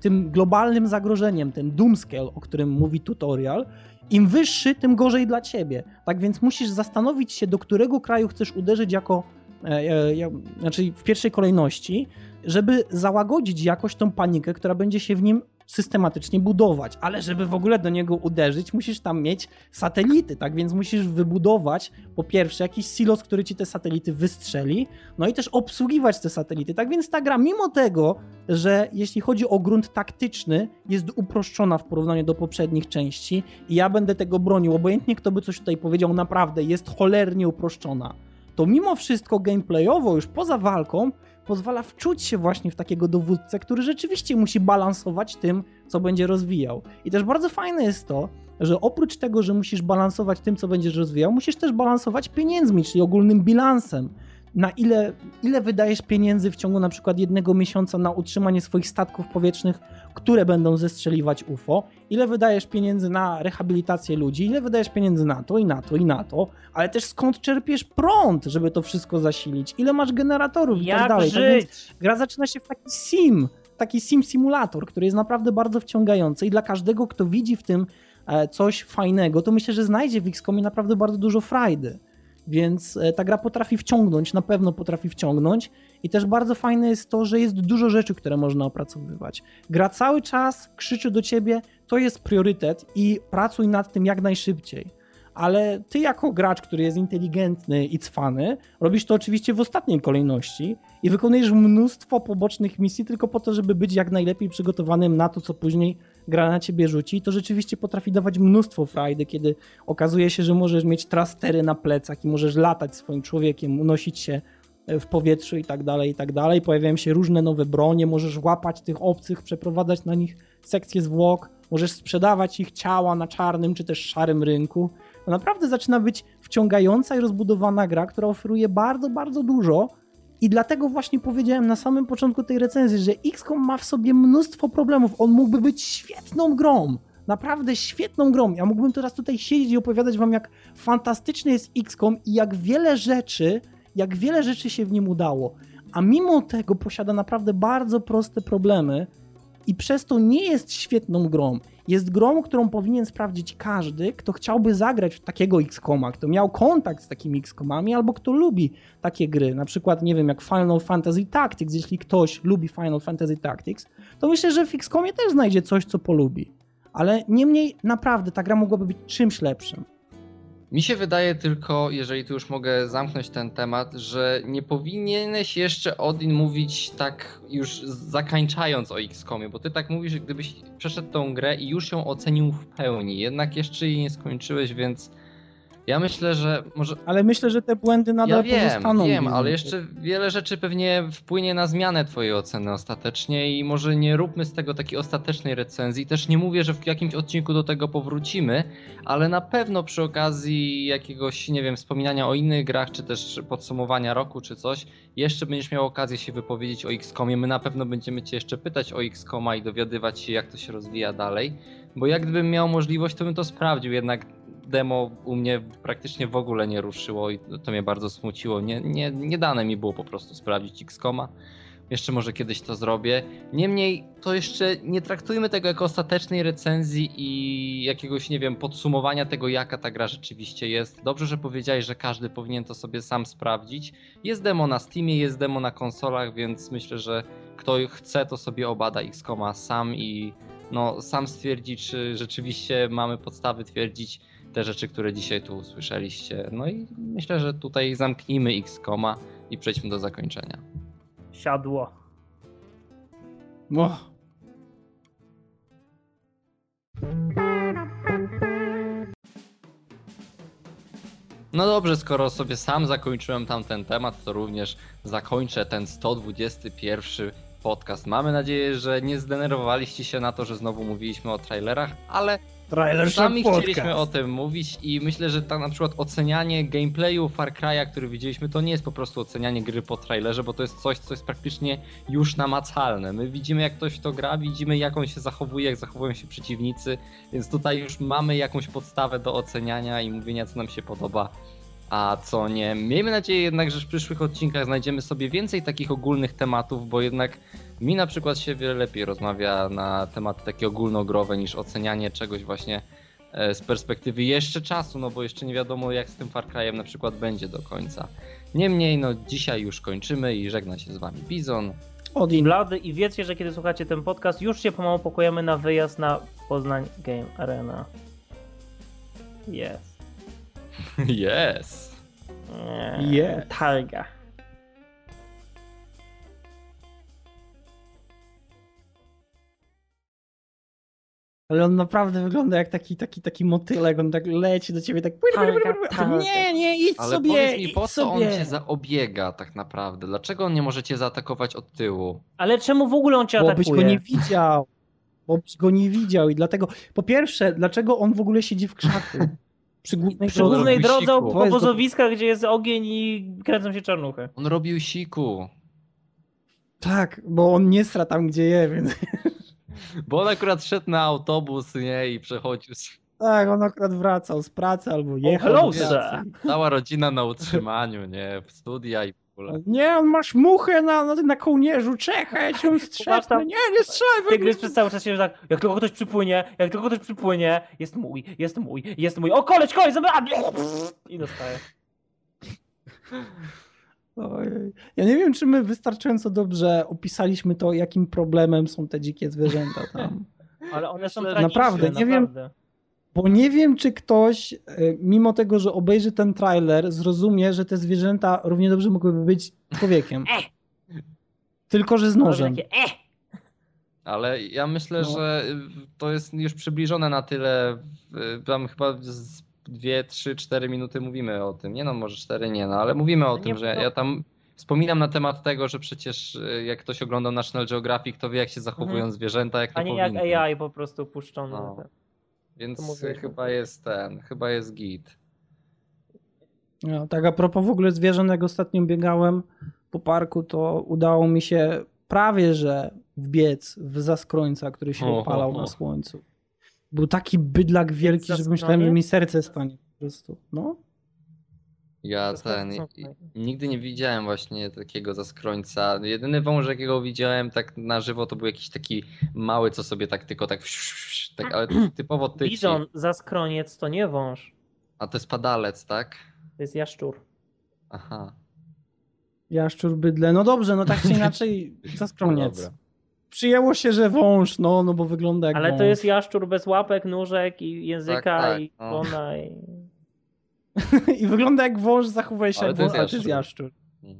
tym globalnym zagrożeniem, ten doomscale, o którym mówi tutorial, im wyższy, tym gorzej dla ciebie. Tak więc musisz zastanowić się, do którego kraju chcesz uderzyć jako, e, e, znaczy w pierwszej kolejności, żeby załagodzić jakoś tą panikę, która będzie się w nim systematycznie budować, ale żeby w ogóle do niego uderzyć, musisz tam mieć satelity, tak więc musisz wybudować po pierwsze jakiś silos, który ci te satelity wystrzeli, no i też obsługiwać te satelity. Tak więc ta gra, mimo tego, że jeśli chodzi o grunt taktyczny, jest uproszczona w porównaniu do poprzednich części i ja będę tego bronił, obojętnie kto by coś tutaj powiedział, naprawdę jest cholernie uproszczona. To mimo wszystko gameplayowo, już poza walką, pozwala wczuć się właśnie w takiego dowódcę, który rzeczywiście musi balansować tym, co będzie rozwijał. I też bardzo fajne jest to, że oprócz tego, że musisz balansować tym, co będziesz rozwijał, musisz też balansować pieniędzmi, czyli ogólnym bilansem na ile, ile wydajesz pieniędzy w ciągu na przykład jednego miesiąca na utrzymanie swoich statków powietrznych, które będą zestrzeliwać UFO, ile wydajesz pieniędzy na rehabilitację ludzi, ile wydajesz pieniędzy na to i na to i na to, ale też skąd czerpiesz prąd, żeby to wszystko zasilić, ile masz generatorów i tak dalej. żyć? Tak więc gra zaczyna się w taki sim, taki sim simulator, który jest naprawdę bardzo wciągający i dla każdego, kto widzi w tym e, coś fajnego, to myślę, że znajdzie w XCOMie naprawdę bardzo dużo frajdy. Więc e, ta gra potrafi wciągnąć, na pewno potrafi wciągnąć. I też bardzo fajne jest to, że jest dużo rzeczy, które można opracowywać. Gra cały czas krzyczy do ciebie, to jest priorytet i pracuj nad tym jak najszybciej. Ale ty, jako gracz, który jest inteligentny i cwany, robisz to oczywiście w ostatniej kolejności i wykonujesz mnóstwo pobocznych misji tylko po to, żeby być jak najlepiej przygotowanym na to, co później gra na ciebie rzuci. To rzeczywiście potrafi dawać mnóstwo frajdy, kiedy okazuje się, że możesz mieć trastery na plecach i możesz latać swoim człowiekiem, unosić się e, w powietrzu i tak dalej, i tak dalej. Pojawiają się różne nowe bronie, możesz łapać tych obcych, przeprowadzać na nich sekcje zwłok, możesz sprzedawać ich ciała na czarnym czy też szarym rynku. To naprawdę zaczyna być wciągająca i rozbudowana gra, która oferuje bardzo, bardzo dużo. I dlatego właśnie powiedziałem na samym początku tej recenzji, że XCOM ma w sobie mnóstwo problemów. On mógłby być świetną grą. Naprawdę świetną grą. Ja mógłbym teraz tutaj siedzieć i opowiadać wam, jak fantastyczny jest XCOM i jak wiele rzeczy, jak wiele rzeczy się w nim udało. A mimo tego posiada naprawdę bardzo proste problemy i przez to nie jest świetną grą. Jest grą, którą powinien sprawdzić każdy, kto chciałby zagrać w takiego XCOMa, kto miał kontakt z takimi XCOMami albo kto lubi takie gry. Na przykład, nie wiem, jak Final Fantasy Tactics. Jeśli ktoś lubi Final Fantasy Tactics, to myślę, że w XCOMie też znajdzie coś, co polubi. Ale niemniej, naprawdę, ta gra mogłaby być czymś lepszym. Mi się wydaje tylko, jeżeli tu już mogę zamknąć ten temat, że nie powinieneś jeszcze Odin mówić tak już zakańczając o XCOMie, bo ty tak mówisz, gdybyś przeszedł tą grę i już ją ocenił w pełni, jednak jeszcze jej nie skończyłeś, więc ja myślę, że może. Ale myślę, że te błędy nadal ja wiem, pozostaną. wiem, ale jeszcze wiele rzeczy pewnie wpłynie na zmianę twojej oceny ostatecznie i może nie róbmy z tego takiej ostatecznej recenzji. Też nie mówię, że w jakimś odcinku do tego powrócimy, ale na pewno przy okazji jakiegoś, nie wiem, wspominania o innych grach, czy też podsumowania roku, czy coś, jeszcze będziesz miał okazję się wypowiedzieć o XCOMie. My na pewno będziemy cię jeszcze pytać o XCOMa i dowiadywać się, jak to się rozwija dalej, bo jak gdybym miał możliwość, to bym to sprawdził, jednak demo u mnie praktycznie w ogóle nie ruszyło i to mnie bardzo smuciło. Nie, nie, nie dane mi było po prostu sprawdzić X-Koma. Jeszcze może kiedyś to zrobię. Niemniej to jeszcze nie traktujmy tego jako ostatecznej recenzji i jakiegoś, nie wiem, podsumowania tego, jaka ta gra rzeczywiście jest. Dobrze, że powiedziałeś, że każdy powinien to sobie sam sprawdzić. Jest demo na Steamie, jest demo na konsolach, więc myślę, że kto chce, to sobie obada X-Koma sam i no, sam stwierdzi, czy rzeczywiście mamy podstawy twierdzić, te rzeczy, które dzisiaj tu usłyszeliście. No i myślę, że tutaj zamknijmy X-Koma i przejdźmy do zakończenia. Siadło. Och. No dobrze, skoro sobie sam zakończyłem tamten temat, to również zakończę ten 121 podcast. Mamy nadzieję, że nie zdenerwowaliście się na to, że znowu mówiliśmy o trailerach, ale Trailer sami chcieliśmy o tym mówić i myślę, że tam na przykład ocenianie gameplayu Far Cry'a, który widzieliśmy, to nie jest po prostu ocenianie gry po trailerze, bo to jest coś, co jest praktycznie już namacalne. My widzimy jak ktoś to gra, widzimy jak on się zachowuje, jak zachowują się przeciwnicy, więc tutaj już mamy jakąś podstawę do oceniania i mówienia co nam się podoba, a co nie. Miejmy nadzieję jednak, że w przyszłych odcinkach znajdziemy sobie więcej takich ogólnych tematów, bo jednak mi na przykład się wiele lepiej rozmawia na tematy takie ogólnogrowe niż ocenianie czegoś właśnie e, z perspektywy jeszcze czasu, no bo jeszcze nie wiadomo jak z tym Far Cry'em na przykład będzie do końca. Niemniej, no dzisiaj już kończymy i żegna się z wami Bizon. Odin. Blady i wiecie, że kiedy słuchacie ten podcast, już się pomału pokujemy na wyjazd na Poznań Game Arena. Jest. Yes! Jest. Targa. Ale on naprawdę wygląda jak taki, taki, taki motylek, on tak leci do ciebie, tak... Nie, nie, idź Ale sobie, powiedz mi, idź po co sobie. on cię zaobiega tak naprawdę? Dlaczego on nie może cię zaatakować od tyłu? Ale czemu w ogóle on cię Bo byś atakuje? go nie widział. Bo byś go nie widział i dlatego... Po pierwsze, dlaczego on w ogóle siedzi w krzaku? Przy głównej Przy drodze. głównej drodze po obozowiskach, gdzie jest ogień i kręcą się czarnuchy. On robił siku. Tak, bo on nie sra tam, gdzie je, więc... Bo on akurat szedł na autobus, nie? I przechodził. Tak, on akurat wracał z pracy albo jechał hello, do pracy. Cała rodzina na utrzymaniu, nie? W studia i w ogóle. Nie, on masz muchę na, na, na kołnierzu, czekaj, cię strzepnę. tam. Nie, nie strzelaj. Tygrys przez cały czas się tak, jak tylko ktoś przypłynie, jak tylko ktoś przypłynie, jest mój, jest mój, jest mój, o koleś, koleś, zabrałem! I dostaje. Ojej. Ja nie wiem, czy my wystarczająco dobrze opisaliśmy to, jakim problemem są te dzikie zwierzęta tam. Ale one są tragiczne, Naprawdę, nie wiem- naprawdę. Bo nie wiem, czy ktoś, e, mimo tego, że obejrzy ten trailer, zrozumie, że te zwierzęta równie dobrze mogłyby być człowiekiem. Eh. Tylko, że z nożem. Takie, eh. Ale ja myślę, No. że y, to jest już przybliżone na tyle. y, Tam chyba z 2, 3, 4 minuty mówimy o tym. Nie no, może 4 nie, no ale mówimy o No tym, nie, że no. ja tam wspominam na temat tego, że przecież y, jak ktoś oglądał National Geographic, to wie jak się zachowują Mhm. zwierzęta, jak to A nie jak. AI po prostu puszczone. No. Więc chyba jest ten, chyba jest git. No, tak a propos w ogóle zwierząt, jak ostatnio biegałem po parku, to udało mi się prawie, że wbiec w zaskrońca, który się opalał na słońcu. Był taki bydlak wielki, że myślałem, że mi serce stanie po prostu. No. Ja ten. Nigdy nie widziałem właśnie takiego zaskrońca. Jedyny wąż, jakiego widziałem tak na żywo, to był jakiś taki mały, co sobie tak tylko tak. tak ale typowo tyci. Bizon, zaskroniec to nie wąż, A to jest padalec, tak? to jest jaszczur. Aha. Jaszczur, bydle. No dobrze, no tak czy inaczej No zaskroniec. dobra. Przyjęło się, że wąż, no, no bo wygląda jak Ale wąż. to jest jaszczur bez łapek, nóżek i języka Tak, tak, i no. kłona i... I wygląda jak wąż, zachowuje się Ale jak to jest wąż, to jest jaszczur. Mm.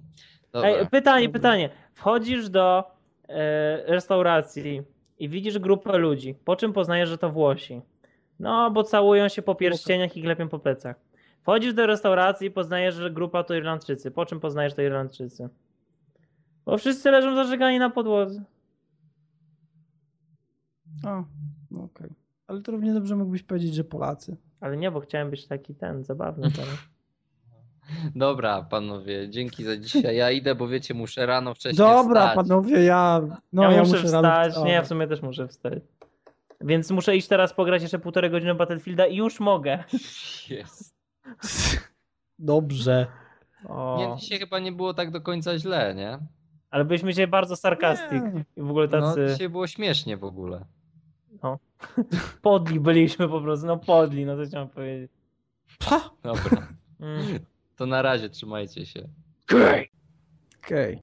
Dobra. Ej, pytanie, Dobra. pytanie. Wchodzisz do e, restauracji i widzisz grupę ludzi. Po czym poznajesz, że to Włosi? No, bo całują się po pierścieniach i klepią po plecach. Wchodzisz do restauracji i poznajesz, że grupa to Irlandczycy. Po czym poznajesz, że to Irlandczycy? Bo wszyscy leżą zażegani na podłodze. A, no okej. Ale to równie dobrze mógłbyś powiedzieć, że Polacy. Ale nie, bo chciałem być taki ten, zabawny teraz. Dobra, panowie, dzięki za dzisiaj. Ja idę, bo wiecie, muszę rano wcześniej Dobra, wstać. panowie, ja. No, ja, ja, muszę, rano wstać. Nie, ja w sumie też muszę wstać. Więc muszę iść teraz pograć jeszcze półtorej godziny Battlefielda i już mogę. Jest. Dobrze. O. Nie, dzisiaj chyba nie było tak do końca źle, nie? Ale byliśmy dzisiaj bardzo sarkastyk. Nie. I w ogóle No, tacy dzisiaj było śmiesznie w ogóle. podli byliśmy po prostu. No podli, no co chciałem powiedzieć. Pa! Dobra, Mm. to na razie, trzymajcie się. Okej.